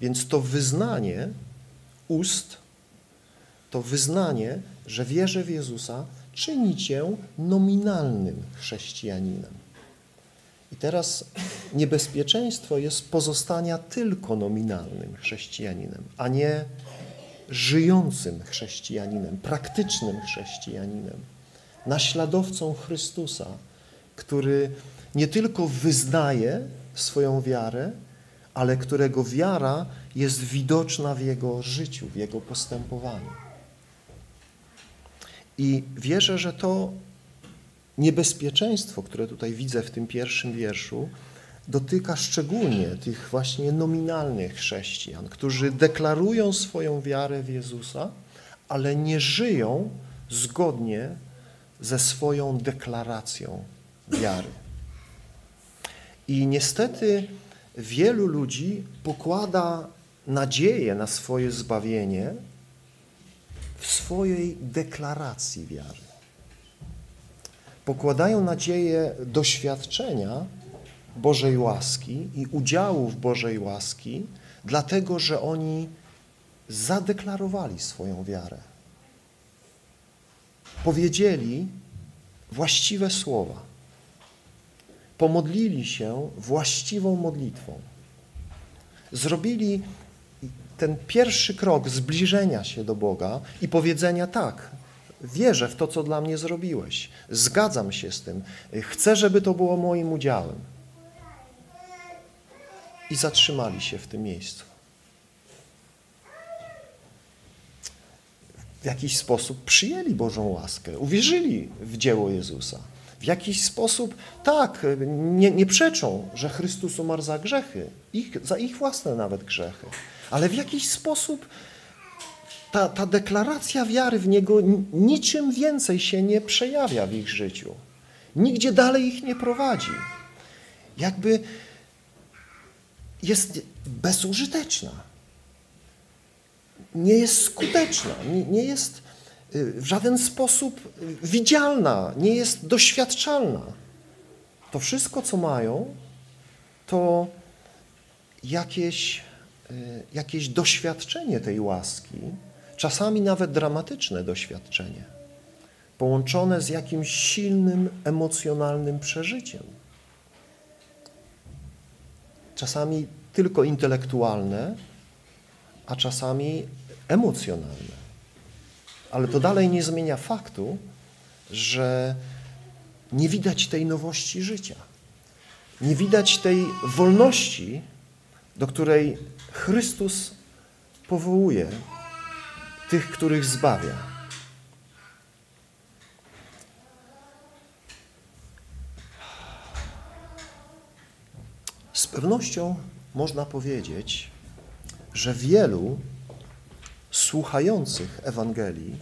Więc to wyznanie ust, to wyznanie, że wierzę w Jezusa, czyni cię nominalnym chrześcijaninem. I teraz niebezpieczeństwo jest pozostania tylko nominalnym chrześcijaninem, a nie żyjącym chrześcijaninem, praktycznym chrześcijaninem, naśladowcą Chrystusa, który nie tylko wyznaje swoją wiarę, ale którego wiara jest widoczna w jego życiu, w jego postępowaniu. I wierzę, że to niebezpieczeństwo, które tutaj widzę w tym pierwszym wierszu, dotyka szczególnie tych właśnie nominalnych chrześcijan, którzy deklarują swoją wiarę w Jezusa, ale nie żyją zgodnie ze swoją deklaracją wiary. I niestety wielu ludzi pokłada nadzieję na swoje zbawienie w swojej deklaracji wiary. Pokładają nadzieję doświadczenia Bożej łaski i udziału w Bożej łaski, dlatego że oni zadeklarowali swoją wiarę. Powiedzieli właściwe słowa. Pomodlili się właściwą modlitwą. Zrobili ten pierwszy krok zbliżenia się do Boga i powiedzenia tak, wierzę w to, co dla mnie zrobiłeś, zgadzam się z tym, chcę, żeby to było moim udziałem i zatrzymali się w tym miejscu. W jakiś sposób przyjęli Bożą łaskę, uwierzyli w dzieło Jezusa. W jakiś sposób, tak, nie, nie przeczą, że Chrystus umarł za grzechy, ich, za ich własne nawet grzechy, ale w jakiś sposób ta, ta deklaracja wiary w Niego niczym więcej się nie przejawia w ich życiu. Nigdzie dalej ich nie prowadzi. Jakby jest bezużyteczna. Nie jest skuteczna, nie, nie jest y, w żaden sposób widzialna, nie jest doświadczalna. To wszystko, co mają, to jakieś, y, jakieś doświadczenie tej łaski, czasami nawet dramatyczne doświadczenie, połączone z jakimś silnym emocjonalnym przeżyciem czasami tylko intelektualne, a czasami emocjonalne. Ale to dalej nie zmienia faktu, że nie widać tej nowości życia. Nie widać tej wolności, do której Chrystus powołuje tych, których zbawia. Z pewnością można powiedzieć, że wielu słuchających Ewangelii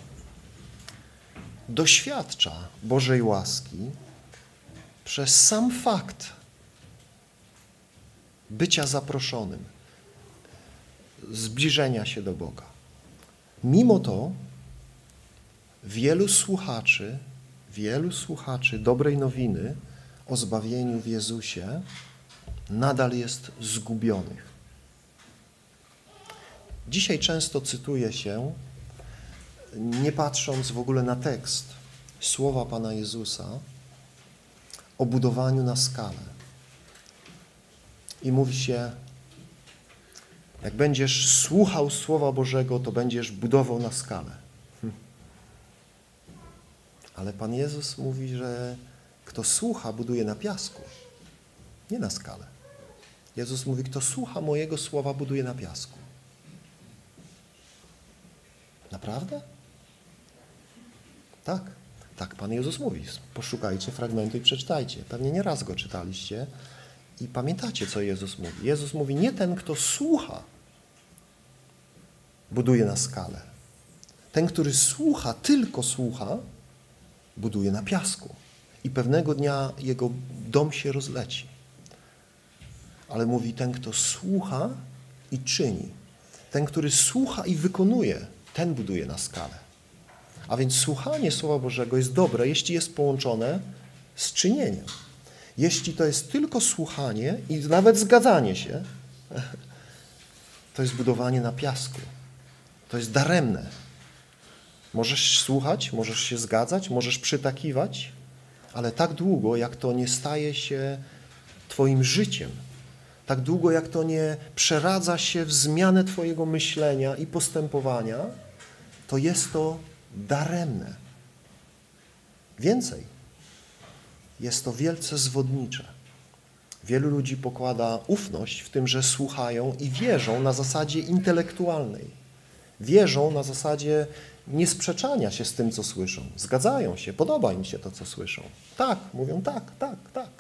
doświadcza Bożej łaski przez sam fakt bycia zaproszonym, zbliżenia się do Boga. Mimo to wielu słuchaczy, wielu słuchaczy dobrej nowiny o zbawieniu w Jezusie nadal jest zgubionych. Dzisiaj często cytuje się, nie patrząc w ogóle na tekst, słowa Pana Jezusa o budowaniu na skalę. I mówi się, jak będziesz słuchał Słowa Bożego, to będziesz budował na skalę. Hm. Ale Pan Jezus mówi, że kto słucha, buduje na piasku, nie na skalę. Jezus mówi, kto słucha mojego słowa, buduje na piasku. Naprawdę? Tak. Tak Pan Jezus mówi. Poszukajcie fragmentu i przeczytajcie. Pewnie nie raz go czytaliście i pamiętacie, co Jezus mówi. Jezus mówi, nie ten, kto słucha, buduje na skalę. Ten, który słucha, tylko słucha, buduje na piasku. I pewnego dnia jego dom się rozleci. Ale mówi ten, kto słucha i czyni. Ten, który słucha i wykonuje, ten buduje na skalę. A więc słuchanie Słowa Bożego jest dobre, jeśli jest połączone z czynieniem. Jeśli to jest tylko słuchanie i nawet zgadzanie się, to jest budowanie na piasku. To jest daremne. Możesz słuchać, możesz się zgadzać, możesz przytakiwać, ale tak długo, jak to nie staje się Twoim życiem, tak długo, jak to nie przeradza się w zmianę Twojego myślenia i postępowania, to jest to daremne. Więcej, jest to wielce zwodnicze. Wielu ludzi pokłada ufność w tym, że słuchają i wierzą na zasadzie intelektualnej. Wierzą na zasadzie niesprzeczania się z tym, co słyszą. Zgadzają się, podoba im się to, co słyszą. Tak, mówią tak, tak, tak.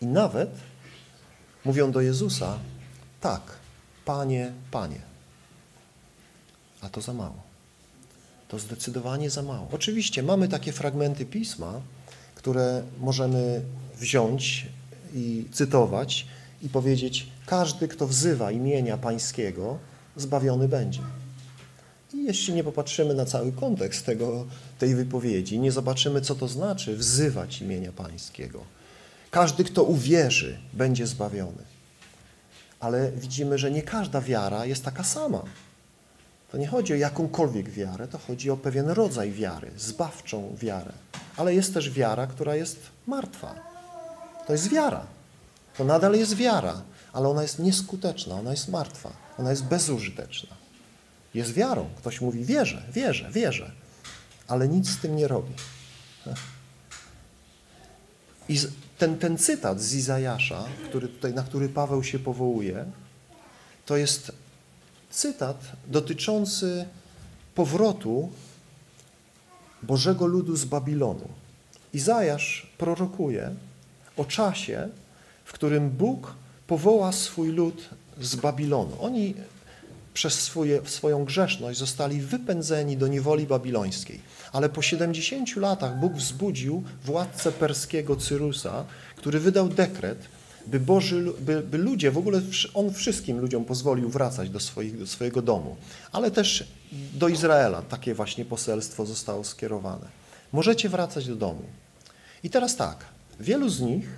I nawet mówią do Jezusa, tak, Panie, Panie. A to za mało. To zdecydowanie za mało. Oczywiście mamy takie fragmenty pisma, które możemy wziąć i cytować i powiedzieć: Każdy, kto wzywa imienia Pańskiego, zbawiony będzie. I jeśli nie popatrzymy na cały kontekst tego, tej wypowiedzi, nie zobaczymy, co to znaczy wzywać imienia Pańskiego. Każdy, kto uwierzy, będzie zbawiony. Ale widzimy, że nie każda wiara jest taka sama. To nie chodzi o jakąkolwiek wiarę, to chodzi o pewien rodzaj wiary, zbawczą wiarę. Ale jest też wiara, która jest martwa. To jest wiara. To nadal jest wiara, ale ona jest nieskuteczna, ona jest martwa, ona jest bezużyteczna. Jest wiarą. Ktoś mówi, wierzę, wierzę, wierzę, ale nic z tym nie robi. I ten, ten cytat z Izajasza, który tutaj, na który Paweł się powołuje, to jest cytat dotyczący powrotu Bożego ludu z Babilonu. Izajasz prorokuje o czasie, w którym Bóg powoła swój lud z Babilonu. Oni przez swoje, swoją grzeszność zostali wypędzeni do niewoli babilońskiej. Ale po 70 latach Bóg wzbudził władcę perskiego Cyrusa, który wydał dekret, by, Boży, by, by ludzie, w ogóle On wszystkim ludziom pozwolił wracać do, swoich, do swojego domu, ale też do Izraela takie właśnie poselstwo zostało skierowane. Możecie wracać do domu. I teraz tak, wielu z nich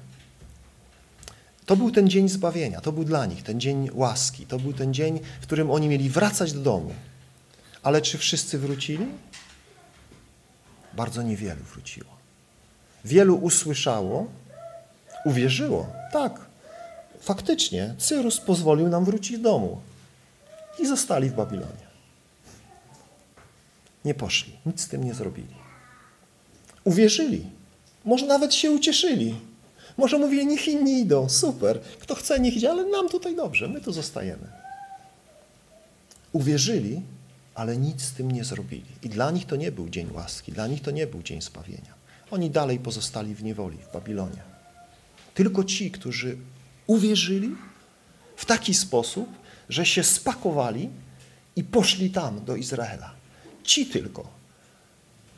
to był ten dzień zbawienia, to był dla nich ten dzień łaski, to był ten dzień, w którym oni mieli wracać do domu. Ale czy wszyscy wrócili? Bardzo niewielu wróciło. Wielu usłyszało, uwierzyło. Tak, faktycznie Cyrus pozwolił nam wrócić do domu. I zostali w Babilonie. Nie poszli, nic z tym nie zrobili. Uwierzyli, może nawet się ucieszyli. Może mówili, niech inni idą, super, kto chce, niech idzie, ale nam tutaj dobrze, my tu zostajemy. Uwierzyli, ale nic z tym nie zrobili. I dla nich to nie był dzień łaski, dla nich to nie był dzień spawienia. Oni dalej pozostali w niewoli, w Babilonie. Tylko ci, którzy uwierzyli w taki sposób, że się spakowali i poszli tam do Izraela. Ci tylko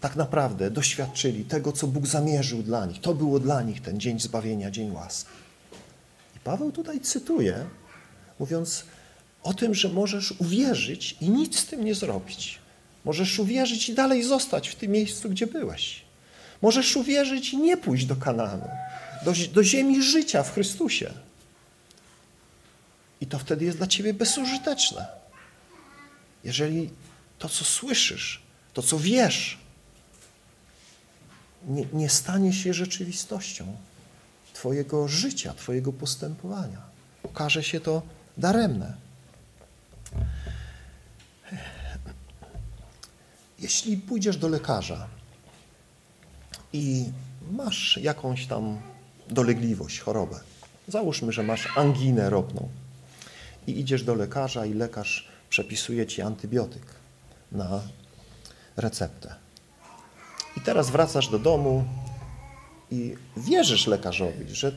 tak naprawdę doświadczyli tego, co Bóg zamierzył dla nich. To było dla nich ten dzień zbawienia, dzień łaski. I Paweł tutaj cytuje, mówiąc o tym, że możesz uwierzyć i nic z tym nie zrobić. Możesz uwierzyć i dalej zostać w tym miejscu, gdzie byłeś. Możesz uwierzyć i nie pójść do Kananu, do, do ziemi życia w Chrystusie. I to wtedy jest dla ciebie bezużyteczne. Jeżeli to, co słyszysz, to, co wiesz, nie, nie stanie się rzeczywistością Twojego życia, Twojego postępowania. Okaże się to daremne. Jeśli pójdziesz do lekarza i masz jakąś tam dolegliwość, chorobę, Załóżmy, że masz anginę ropną i idziesz do lekarza i lekarz przepisuje ci antybiotyk na receptę. I teraz wracasz do domu i wierzysz lekarzowi, że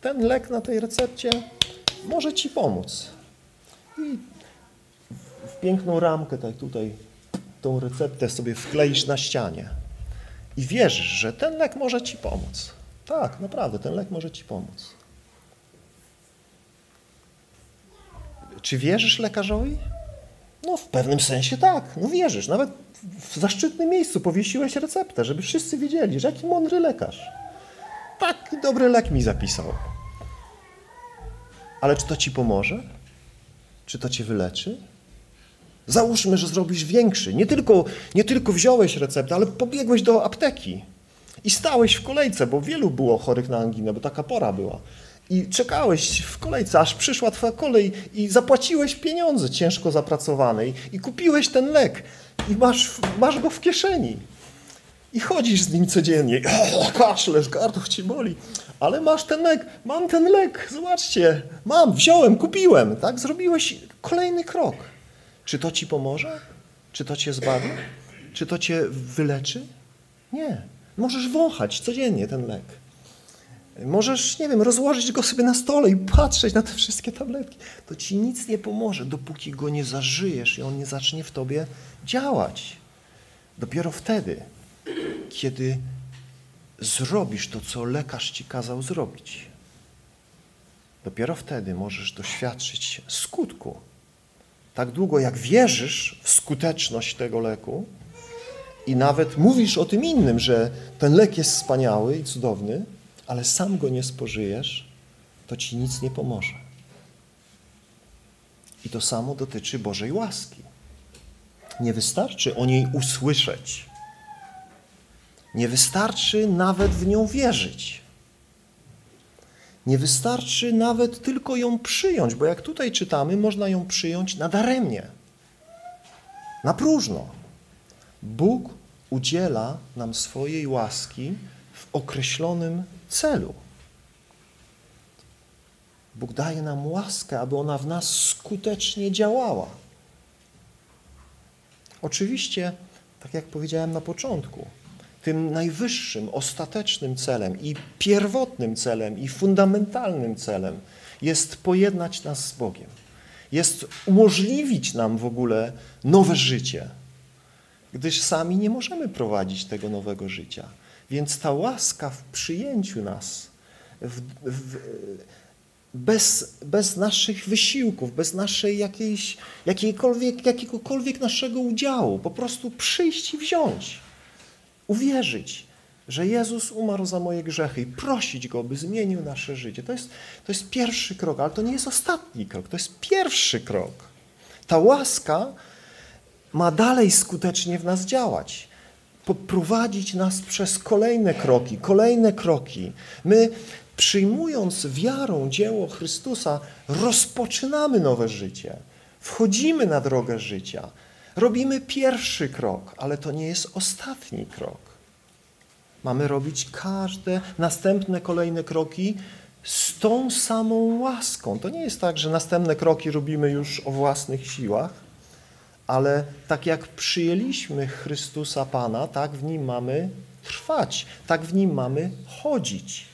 ten lek na tej recepcie może ci pomóc. I w piękną ramkę, tak tutaj, tą receptę sobie wkleisz na ścianie. I wierzysz, że ten lek może ci pomóc. Tak, naprawdę, ten lek może ci pomóc. Czy wierzysz lekarzowi? No, w pewnym sensie tak. No wierzysz. Nawet w zaszczytnym miejscu powiesiłeś receptę, żeby wszyscy wiedzieli, że jaki mądry lekarz. Taki dobry lek mi zapisał. Ale czy to ci pomoże? Czy to cię wyleczy? Załóżmy, że zrobisz większy. Nie tylko, nie tylko wziąłeś receptę, ale pobiegłeś do apteki i stałeś w kolejce, bo wielu było chorych na anginę, bo taka pora była. I czekałeś w kolejce, aż przyszła twoja kolej i zapłaciłeś pieniądze ciężko zapracowane i, kupiłeś ten lek i masz, masz go w kieszeni. I chodzisz z nim codziennie, kaszlesz, gardło ci boli, ale masz ten lek, mam ten lek, zobaczcie, mam, wziąłem, kupiłem, tak? Zrobiłeś kolejny krok. Czy to ci pomoże? Czy to cię zbawi? Czy to cię wyleczy? Nie. Możesz wąchać codziennie ten lek. Możesz, nie wiem, rozłożyć go sobie na stole i patrzeć na te wszystkie tabletki. To ci nic nie pomoże, dopóki go nie zażyjesz i on nie zacznie w tobie działać. Dopiero wtedy, kiedy zrobisz to, co lekarz ci kazał zrobić, dopiero wtedy możesz doświadczyć skutku. Tak długo, jak wierzysz w skuteczność tego leku i nawet mówisz o tym innym, że ten lek jest wspaniały i cudowny, ale sam go nie spożyjesz, to ci nic nie pomoże. I to samo dotyczy Bożej łaski. Nie wystarczy o niej usłyszeć. Nie wystarczy nawet w nią wierzyć. Nie wystarczy nawet tylko ją przyjąć, bo jak tutaj czytamy, można ją przyjąć nadaremnie, na próżno. Bóg udziela nam swojej łaski w określonym celu. Bóg daje nam łaskę, aby ona w nas skutecznie działała. Oczywiście, tak jak powiedziałem na początku, tym najwyższym, ostatecznym celem i pierwotnym celem i fundamentalnym celem jest pojednać nas z Bogiem. Jest umożliwić nam w ogóle nowe życie, gdyż sami nie możemy prowadzić tego nowego życia. Więc ta łaska w przyjęciu nas, w, w, bez, bez naszych wysiłków, bez naszej jakiejś, jakiejkolwiek, jakiegokolwiek naszego udziału, po prostu przyjść i wziąć, uwierzyć, że Jezus umarł za moje grzechy i prosić Go, by zmienił nasze życie. To jest, to jest pierwszy krok, ale to nie jest ostatni krok, to jest pierwszy krok. Ta łaska ma dalej skutecznie w nas działać poprowadzić nas przez kolejne kroki, kolejne kroki. My, przyjmując wiarą dzieło Chrystusa, rozpoczynamy nowe życie. Wchodzimy na drogę życia. Robimy pierwszy krok, ale to nie jest ostatni krok. Mamy robić każde następne kolejne kroki z tą samą łaską. To nie jest tak, że następne kroki robimy już o własnych siłach, ale tak jak przyjęliśmy Chrystusa Pana, tak w Nim mamy trwać, tak w Nim mamy chodzić.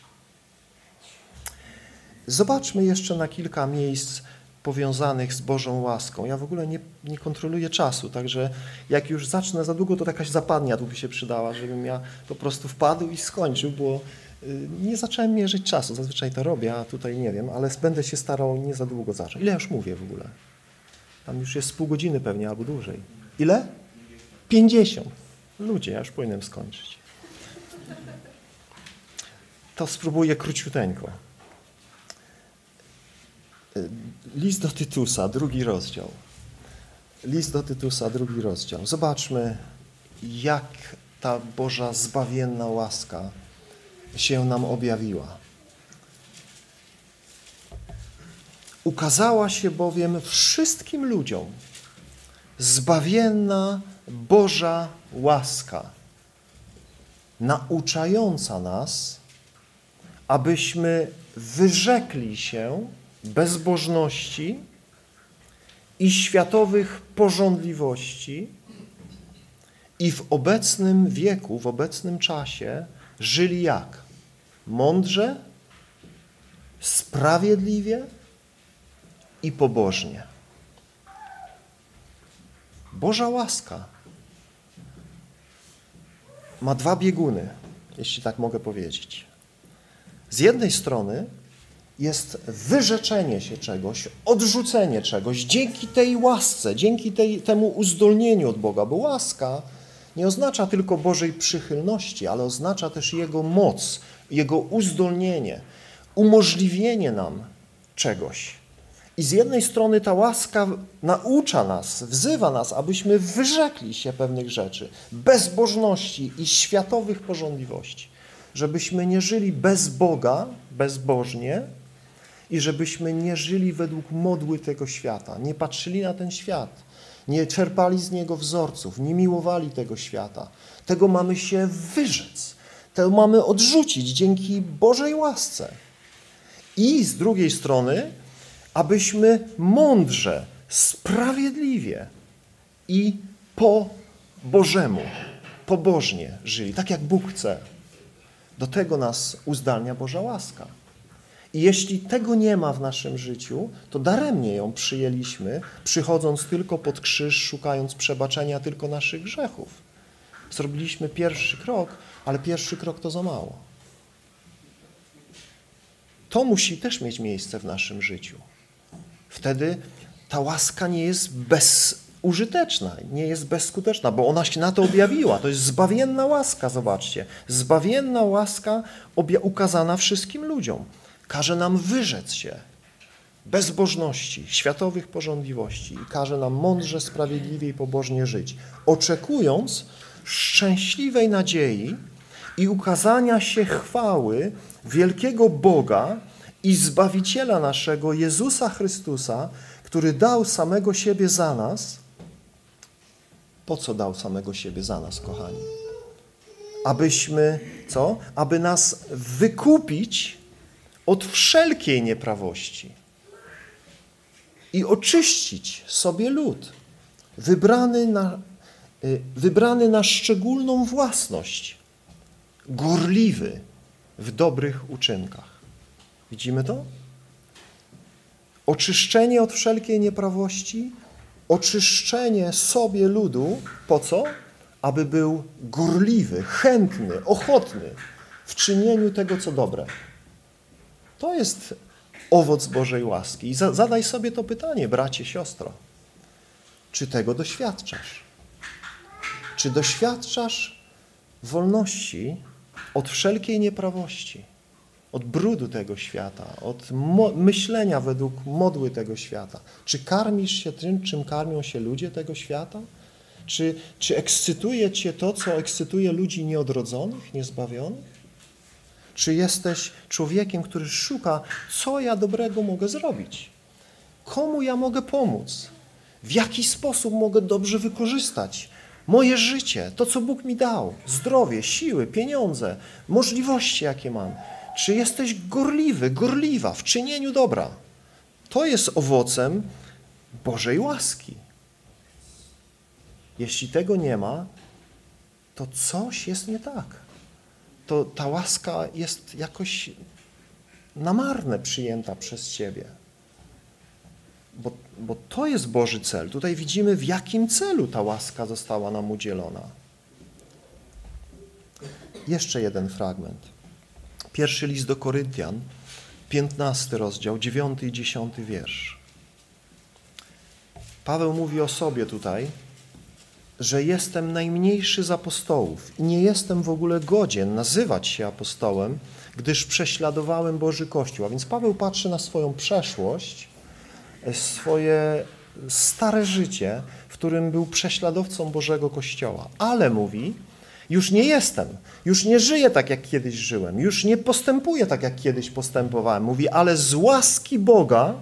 Zobaczmy jeszcze na kilka miejsc powiązanych z Bożą łaską. Ja w ogóle nie, nie kontroluję czasu, także jak już zacznę za długo, to jakaś zapadnia tu by się przydała, żebym ja po prostu wpadł i skończył, bo y, nie zacząłem mierzyć czasu. Zazwyczaj to robię, a tutaj nie wiem, ale będę się starał nie za długo zacząć. Ile już mówię w ogóle? Tam już jest pół godziny pewnie, albo dłużej. Ile? Pięćdziesiąt. Ludzie, ja już powinienem skończyć. To spróbuję króciuteńko. List do Tytusa, drugi rozdział. List do Tytusa, drugi rozdział. Zobaczmy, jak ta Boża zbawienna łaska się nam objawiła. Ukazała się bowiem wszystkim ludziom zbawienna Boża łaska, nauczająca nas, abyśmy wyrzekli się bezbożności i światowych porządliwości i w obecnym wieku, w obecnym czasie żyli jak? Mądrze, sprawiedliwie i pobożnie. Boża łaska ma dwa bieguny, jeśli tak mogę powiedzieć. Z jednej strony jest wyrzeczenie się czegoś, odrzucenie czegoś dzięki tej łasce, dzięki tej, temu uzdolnieniu od Boga, bo łaska nie oznacza tylko Bożej przychylności, ale oznacza też Jego moc, Jego uzdolnienie, umożliwienie nam czegoś. I z jednej strony ta łaska naucza nas, wzywa nas, abyśmy wyrzekli się pewnych rzeczy, bezbożności i światowych porządliwości, żebyśmy nie żyli bez Boga, bezbożnie i żebyśmy nie żyli według modły tego świata, nie patrzyli na ten świat, nie czerpali z niego wzorców, nie miłowali tego świata. Tego mamy się wyrzec, to mamy odrzucić dzięki Bożej łasce. I z drugiej strony, abyśmy mądrze, sprawiedliwie i po Bożemu, pobożnie żyli, tak jak Bóg chce. Do tego nas uzdalnia Boża łaska. I jeśli tego nie ma w naszym życiu, to daremnie ją przyjęliśmy, przychodząc tylko pod krzyż, szukając przebaczenia tylko naszych grzechów. Zrobiliśmy pierwszy krok, ale pierwszy krok to za mało. To musi też mieć miejsce w naszym życiu. Wtedy ta łaska nie jest bezużyteczna, nie jest bezskuteczna, bo ona się na to objawiła. To jest zbawienna łaska, zobaczcie. Zbawienna łaska ukazana wszystkim ludziom. Każe nam wyrzec się bezbożności, światowych porządliwości i każe nam mądrze, sprawiedliwie i pobożnie żyć, oczekując szczęśliwej nadziei i ukazania się chwały wielkiego Boga i Zbawiciela naszego, Jezusa Chrystusa, który dał samego siebie za nas. Po co dał samego siebie za nas, kochani? Abyśmy, co? Aby nas wykupić od wszelkiej nieprawości i oczyścić sobie lud, wybrany na, y, wybrany na szczególną własność, gorliwy w dobrych uczynkach. Widzimy to? Oczyszczenie od wszelkiej nieprawości, oczyszczenie sobie ludu, po co? Aby był gorliwy, chętny, ochotny w czynieniu tego, co dobre. To jest owoc Bożej łaski. I zadaj sobie to pytanie, bracie, siostro. Czy tego doświadczasz? Czy doświadczasz wolności od wszelkiej nieprawości, od brudu tego świata, od myślenia według modły tego świata? Czy karmisz się tym, czym karmią się ludzie tego świata? Czy, czy ekscytuje Cię to, co ekscytuje ludzi nieodrodzonych, niezbawionych? Czy jesteś człowiekiem, który szuka, co ja dobrego mogę zrobić? Komu ja mogę pomóc? W jaki sposób mogę dobrze wykorzystać moje życie, to co Bóg mi dał, zdrowie, siły, pieniądze, możliwości, jakie mam? Czy jesteś gorliwy, gorliwa w czynieniu dobra? To jest owocem Bożej łaski. Jeśli tego nie ma, to coś jest nie tak to ta łaska jest jakoś na marne przyjęta przez Ciebie. Bo, bo to jest Boży cel. Tutaj widzimy, w jakim celu ta łaska została nam udzielona. Jeszcze jeden fragment. Pierwszy list do Koryntian, 15 rozdział, 9 i 10 wiersz. Paweł mówi o sobie tutaj, że jestem najmniejszy z apostołów i nie jestem w ogóle godzien nazywać się apostołem, gdyż prześladowałem Boży Kościół. A więc Paweł patrzy na swoją przeszłość, swoje stare życie, w którym był prześladowcą Bożego Kościoła. Ale mówi, już nie jestem, już nie żyję tak, jak kiedyś żyłem, już nie postępuję tak, jak kiedyś postępowałem. Mówi, ale z łaski Boga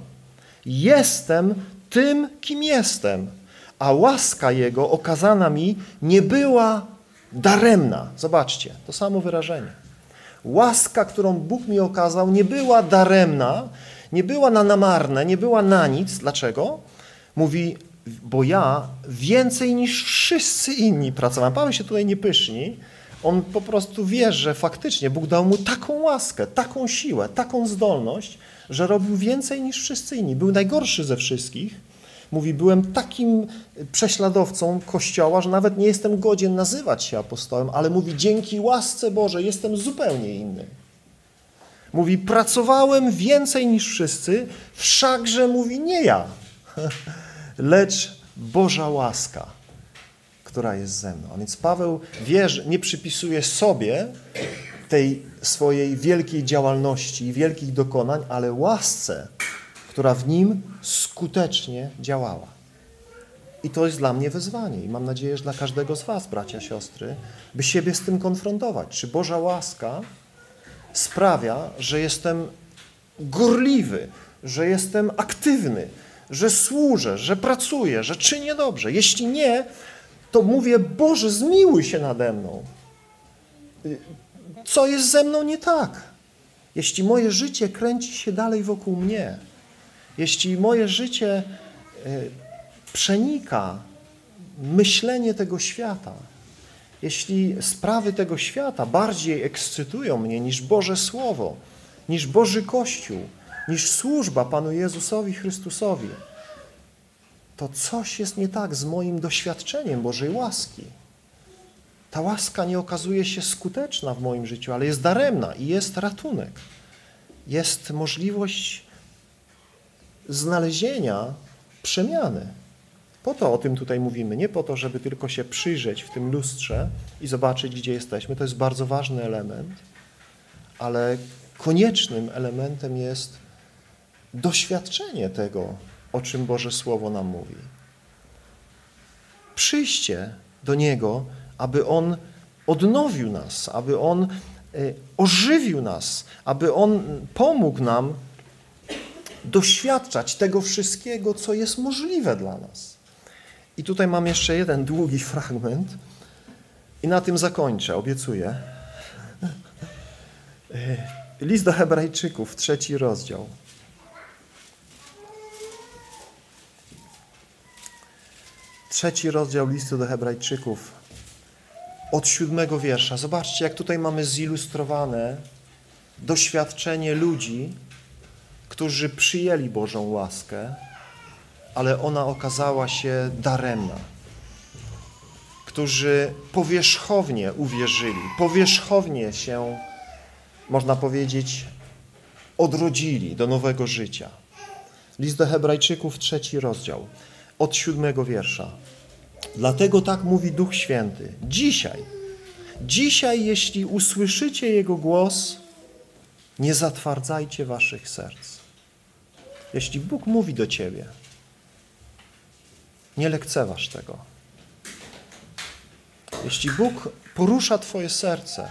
jestem tym, kim jestem a łaska Jego okazana mi nie była daremna. Zobaczcie, to samo wyrażenie. Łaska, którą Bóg mi okazał, nie była daremna, nie była na namarne, nie była na nic. Dlaczego? Mówi, bo ja więcej niż wszyscy inni pracowałem. Paweł się tutaj nie pyszni. On po prostu wie, że faktycznie Bóg dał mu taką łaskę, taką siłę, taką zdolność, że robił więcej niż wszyscy inni. Był najgorszy ze wszystkich. Mówi, byłem takim prześladowcą Kościoła, że nawet nie jestem godzien nazywać się apostołem, ale mówi, dzięki łasce Bożej jestem zupełnie inny. Mówi, pracowałem więcej niż wszyscy, wszakże mówi, nie ja, lecz Boża łaska, która jest ze mną. A więc Paweł nie przypisuje sobie tej swojej wielkiej działalności i wielkich dokonań, ale łasce, która w nim skutecznie działała. I to jest dla mnie wyzwanie i mam nadzieję, że dla każdego z Was, bracia, siostry, by siebie z tym konfrontować. Czy Boża łaska sprawia, że jestem gorliwy, że jestem aktywny, że służę, że pracuję, że czynię dobrze. Jeśli nie, to mówię, Boże, zmiłuj się nade mną. Co jest ze mną nie tak? Jeśli moje życie kręci się dalej wokół mnie, jeśli moje życie y, przenika myślenie tego świata, jeśli sprawy tego świata bardziej ekscytują mnie niż Boże Słowo, niż Boży Kościół, niż służba Panu Jezusowi Chrystusowi, to coś jest nie tak z moim doświadczeniem Bożej łaski. Ta łaska nie okazuje się skuteczna w moim życiu, ale jest daremna i jest ratunek. Jest możliwość znalezienia przemiany. Po to o tym tutaj mówimy, nie po to, żeby tylko się przyjrzeć w tym lustrze i zobaczyć, gdzie jesteśmy. To jest bardzo ważny element, ale koniecznym elementem jest doświadczenie tego, o czym Boże Słowo nam mówi. Przyjście do Niego, aby On odnowił nas, aby On e, ożywił nas, aby On pomógł nam doświadczać tego wszystkiego, co jest możliwe dla nas. I tutaj mam jeszcze jeden długi fragment i na tym zakończę, obiecuję. List do Hebrajczyków, trzeci rozdział. Trzeci rozdział listu do Hebrajczyków, od siódmego wiersza. Zobaczcie, jak tutaj mamy zilustrowane doświadczenie ludzi, którzy przyjęli Bożą łaskę, ale ona okazała się daremna. Którzy powierzchownie uwierzyli, powierzchownie się, można powiedzieć, odrodzili do nowego życia. List do Hebrajczyków, trzeci rozdział, od siódmego wiersza. Dlatego tak mówi Duch Święty. Dzisiaj, dzisiaj, jeśli usłyszycie Jego głos, nie zatwardzajcie waszych serc. Jeśli Bóg mówi do ciebie, nie lekceważ tego. Jeśli Bóg porusza Twoje serce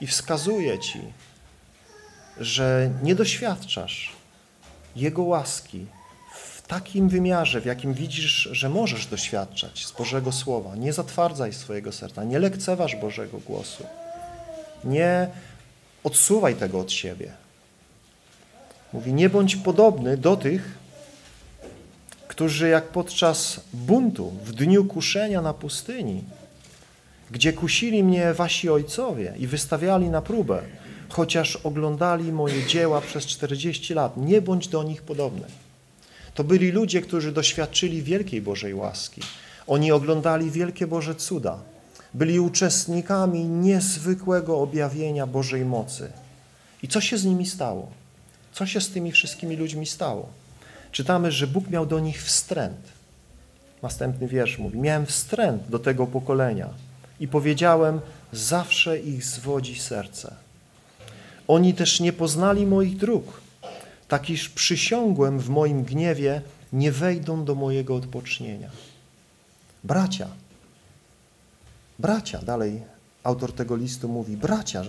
i wskazuje Ci, że nie doświadczasz Jego łaski takim wymiarze, w jakim widzisz, że możesz doświadczać z Bożego Słowa, nie zatwardzaj swojego serca, nie lekceważ Bożego głosu, nie odsuwaj tego od siebie. Mówi, nie bądź podobny do tych, którzy jak podczas buntu w dniu kuszenia na pustyni, gdzie kusili mnie wasi ojcowie i wystawiali na próbę, chociaż oglądali moje dzieła przez 40 lat, nie bądź do nich podobny. To byli ludzie, którzy doświadczyli wielkiej Bożej łaski. Oni oglądali wielkie Boże cuda. Byli uczestnikami niezwykłego objawienia Bożej mocy. I co się z nimi stało? Co się z tymi wszystkimi ludźmi stało? Czytamy, że Bóg miał do nich wstręt. Następny wiersz mówi: Miałem wstręt do tego pokolenia i powiedziałem: Zawsze ich zwodzi serce. Oni też nie poznali moich dróg, tak iż przysiągłem w moim gniewie, nie wejdą do mojego odpocznienia. Bracia, bracia, dalej autor tego listu mówi: Bracia,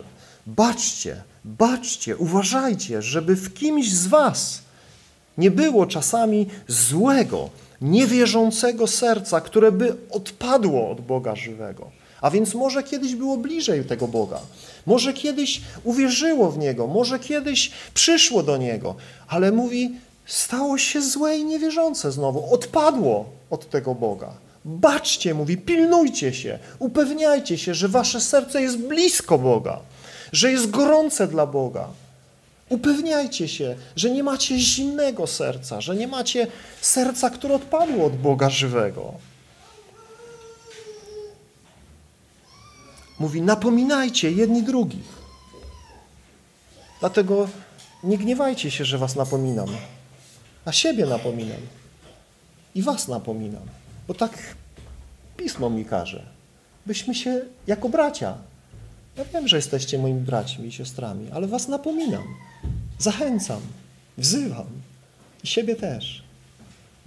baczcie, baczcie, uważajcie, żeby w kimś z was nie było czasami złego, niewierzącego serca, które by odpadło od Boga żywego. A więc może kiedyś było bliżej tego Boga. Może kiedyś uwierzyło w Niego, może kiedyś przyszło do Niego, ale mówi, stało się złe i niewierzące znowu, odpadło od tego Boga. Baczcie, mówi, pilnujcie się, upewniajcie się, że wasze serce jest blisko Boga, że jest gorące dla Boga. Upewniajcie się, że nie macie zimnego serca, że nie macie serca, które odpadło od Boga żywego. Mówi, napominajcie jedni drugich. Dlatego nie gniewajcie się, że was napominam. A siebie napominam. I was napominam. Bo tak Pismo mi każe. Byśmy się jako bracia. Ja wiem, że jesteście moimi braćmi i siostrami, ale was napominam. Zachęcam, wzywam. I siebie też.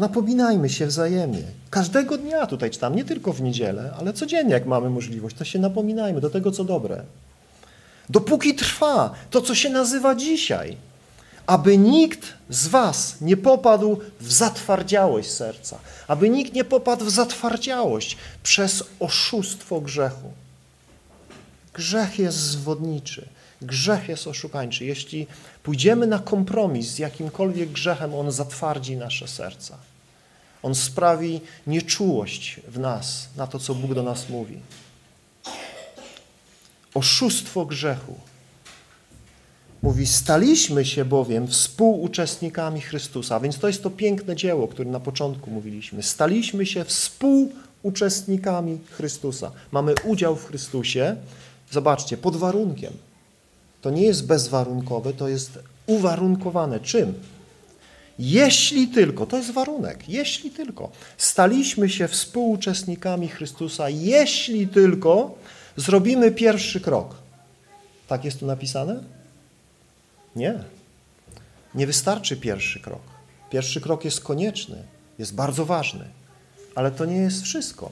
Napominajmy się wzajemnie. Każdego dnia tutaj czytam, nie tylko w niedzielę, ale codziennie, jak mamy możliwość, to się napominajmy do tego, co dobre. Dopóki trwa to, co się nazywa dzisiaj, aby nikt z was nie popadł w zatwardziałość serca, aby nikt nie popadł w zatwardziałość przez oszustwo grzechu. Grzech jest zwodniczy, grzech jest oszukańczy. Jeśli pójdziemy na kompromis z jakimkolwiek grzechem, on zatwardzi nasze serca. On sprawi nieczułość w nas na to, co Bóg do nas mówi. Oszustwo grzechu. Mówi, staliśmy się bowiem współuczestnikami Chrystusa. Więc to jest to piękne dzieło, o którym na początku mówiliśmy. Staliśmy się współuczestnikami Chrystusa. Mamy udział w Chrystusie, zobaczcie, pod warunkiem. To nie jest bezwarunkowe, to jest uwarunkowane. Czym? Jeśli tylko, to jest warunek, jeśli tylko staliśmy się współuczestnikami Chrystusa, jeśli tylko zrobimy pierwszy krok. Tak jest tu napisane? Nie. Nie wystarczy pierwszy krok. Pierwszy krok jest konieczny, jest bardzo ważny, ale to nie jest wszystko.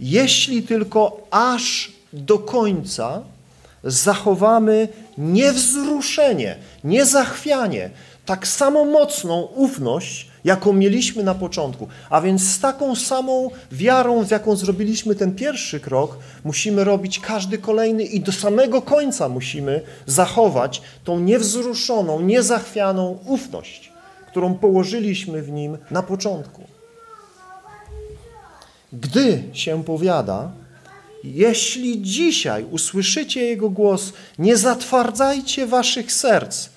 Jeśli tylko aż do końca zachowamy niewzruszenie, niezachwianie, tak samo mocną ufność, jaką mieliśmy na początku. A więc z taką samą wiarą, z jaką zrobiliśmy ten pierwszy krok, musimy robić każdy kolejny i do samego końca musimy zachować tą niewzruszoną, niezachwianą ufność, którą położyliśmy w nim na początku. Gdy się powiada, jeśli dzisiaj usłyszycie Jego głos, nie zatwardzajcie waszych serc,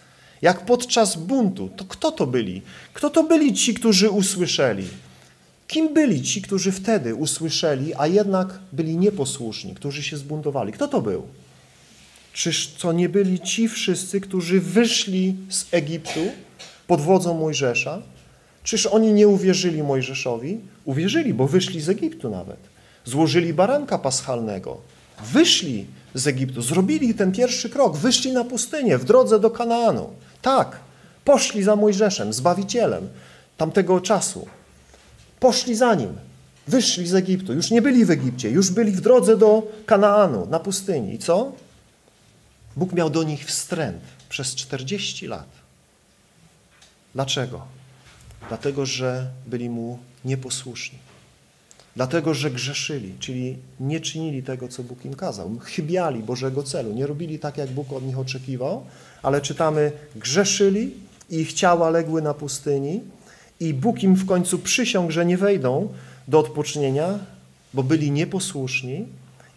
jak podczas buntu. To kto to byli? Kto to byli ci, którzy usłyszeli? Kim byli ci, którzy wtedy usłyszeli, a jednak byli nieposłuszni, którzy się zbuntowali? Kto to był? Czyż to nie byli ci wszyscy, którzy wyszli z Egiptu pod wodzą Mojżesza? Czyż oni nie uwierzyli Mojżeszowi? Uwierzyli, bo wyszli z Egiptu nawet. Złożyli baranka paschalnego. Wyszli z Egiptu, zrobili ten pierwszy krok, wyszli na pustynię w drodze do Kanaanu. Tak, poszli za Mojżeszem, Zbawicielem tamtego czasu. Poszli za nim, wyszli z Egiptu. Już nie byli w Egipcie, już byli w drodze do Kanaanu, na pustyni. I co? Bóg miał do nich wstręt przez 40 lat. Dlaczego? Dlatego, że byli mu nieposłuszni. Dlatego, że grzeszyli, czyli nie czynili tego, co Bóg im kazał. Chybiali Bożego celu, nie robili tak, jak Bóg od nich oczekiwał, ale czytamy, grzeszyli i ich ciała legły na pustyni i Bóg im w końcu przysiągł, że nie wejdą do odpocznienia, bo byli nieposłuszni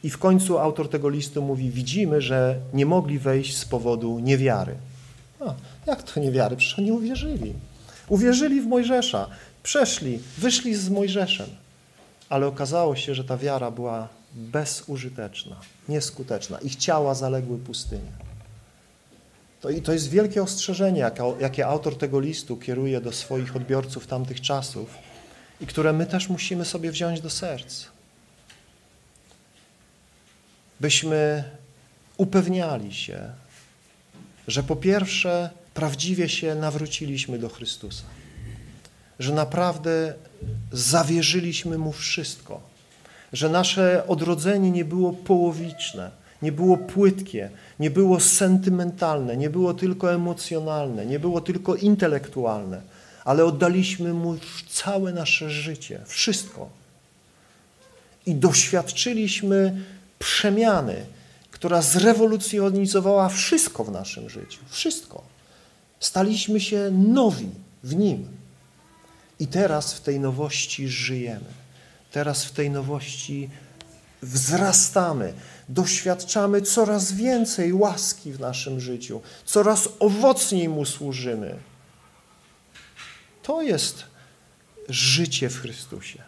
i w końcu autor tego listu mówi, widzimy, że nie mogli wejść z powodu niewiary. A, jak to niewiary? Przecież oni uwierzyli. Uwierzyli w Mojżesza, przeszli, wyszli z Mojżeszem, ale okazało się, że ta wiara była bezużyteczna, nieskuteczna. Ich ciała zaległy pustynię. To, I to jest wielkie ostrzeżenie, jakie autor tego listu kieruje do swoich odbiorców tamtych czasów i które my też musimy sobie wziąć do serc. Byśmy upewniali się, że po pierwsze prawdziwie się nawróciliśmy do Chrystusa, że naprawdę zawierzyliśmy Mu wszystko, że nasze odrodzenie nie było połowiczne, nie było płytkie, nie było sentymentalne, nie było tylko emocjonalne, nie było tylko intelektualne, ale oddaliśmy Mu całe nasze życie, wszystko. I doświadczyliśmy przemiany, która zrewolucjonizowała wszystko w naszym życiu. Wszystko. Staliśmy się nowi w Nim. I teraz w tej nowości żyjemy. Teraz w tej nowości wzrastamy, doświadczamy coraz więcej łaski w naszym życiu, coraz owocniej Mu służymy. To jest życie w Chrystusie.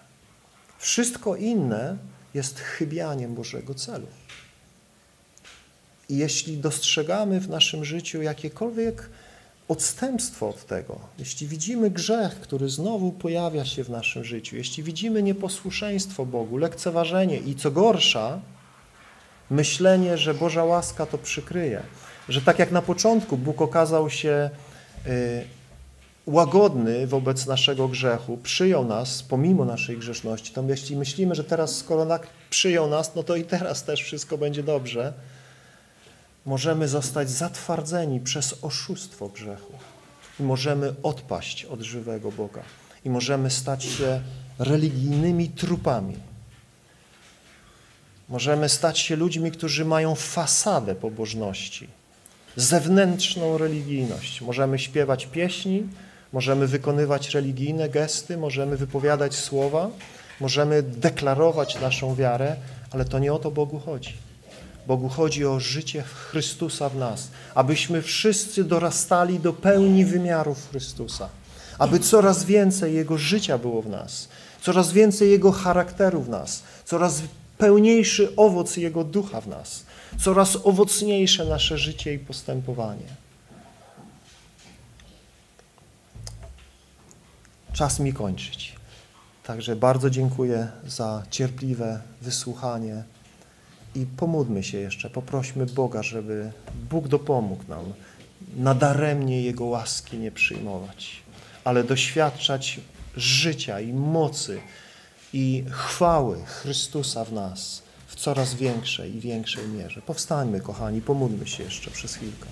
Wszystko inne jest chybianiem Bożego celu. I jeśli dostrzegamy w naszym życiu jakiekolwiek odstępstwo od tego, jeśli widzimy grzech, który znowu pojawia się w naszym życiu, jeśli widzimy nieposłuszeństwo Bogu, lekceważenie i co gorsza, myślenie, że Boża łaska to przykryje, że tak jak na początku Bóg okazał się y, łagodny wobec naszego grzechu, przyjął nas pomimo naszej grzeszności, to jeśli myślimy, że teraz skoro przyjął nas, no to i teraz też wszystko będzie dobrze, możemy zostać zatwardzeni przez oszustwo grzechu i możemy odpaść od żywego Boga i możemy stać się religijnymi trupami. Możemy stać się ludźmi, którzy mają fasadę pobożności, zewnętrzną religijność. Możemy śpiewać pieśni, możemy wykonywać religijne gesty, możemy wypowiadać słowa, możemy deklarować naszą wiarę, ale to nie o to Bogu chodzi. Bogu chodzi o życie Chrystusa w nas, abyśmy wszyscy dorastali do pełni wymiarów Chrystusa, aby coraz więcej Jego życia było w nas, coraz więcej Jego charakteru w nas, coraz pełniejszy owoc Jego ducha w nas, coraz owocniejsze nasze życie i postępowanie. Czas mi kończyć. Także bardzo dziękuję za cierpliwe wysłuchanie. I pomódmy się jeszcze, poprośmy Boga, żeby Bóg dopomógł nam nadaremnie Jego łaski nie przyjmować, ale doświadczać życia i mocy i chwały Chrystusa w nas w coraz większej i większej mierze. Powstańmy, kochani, pomódmy się jeszcze przez chwilkę.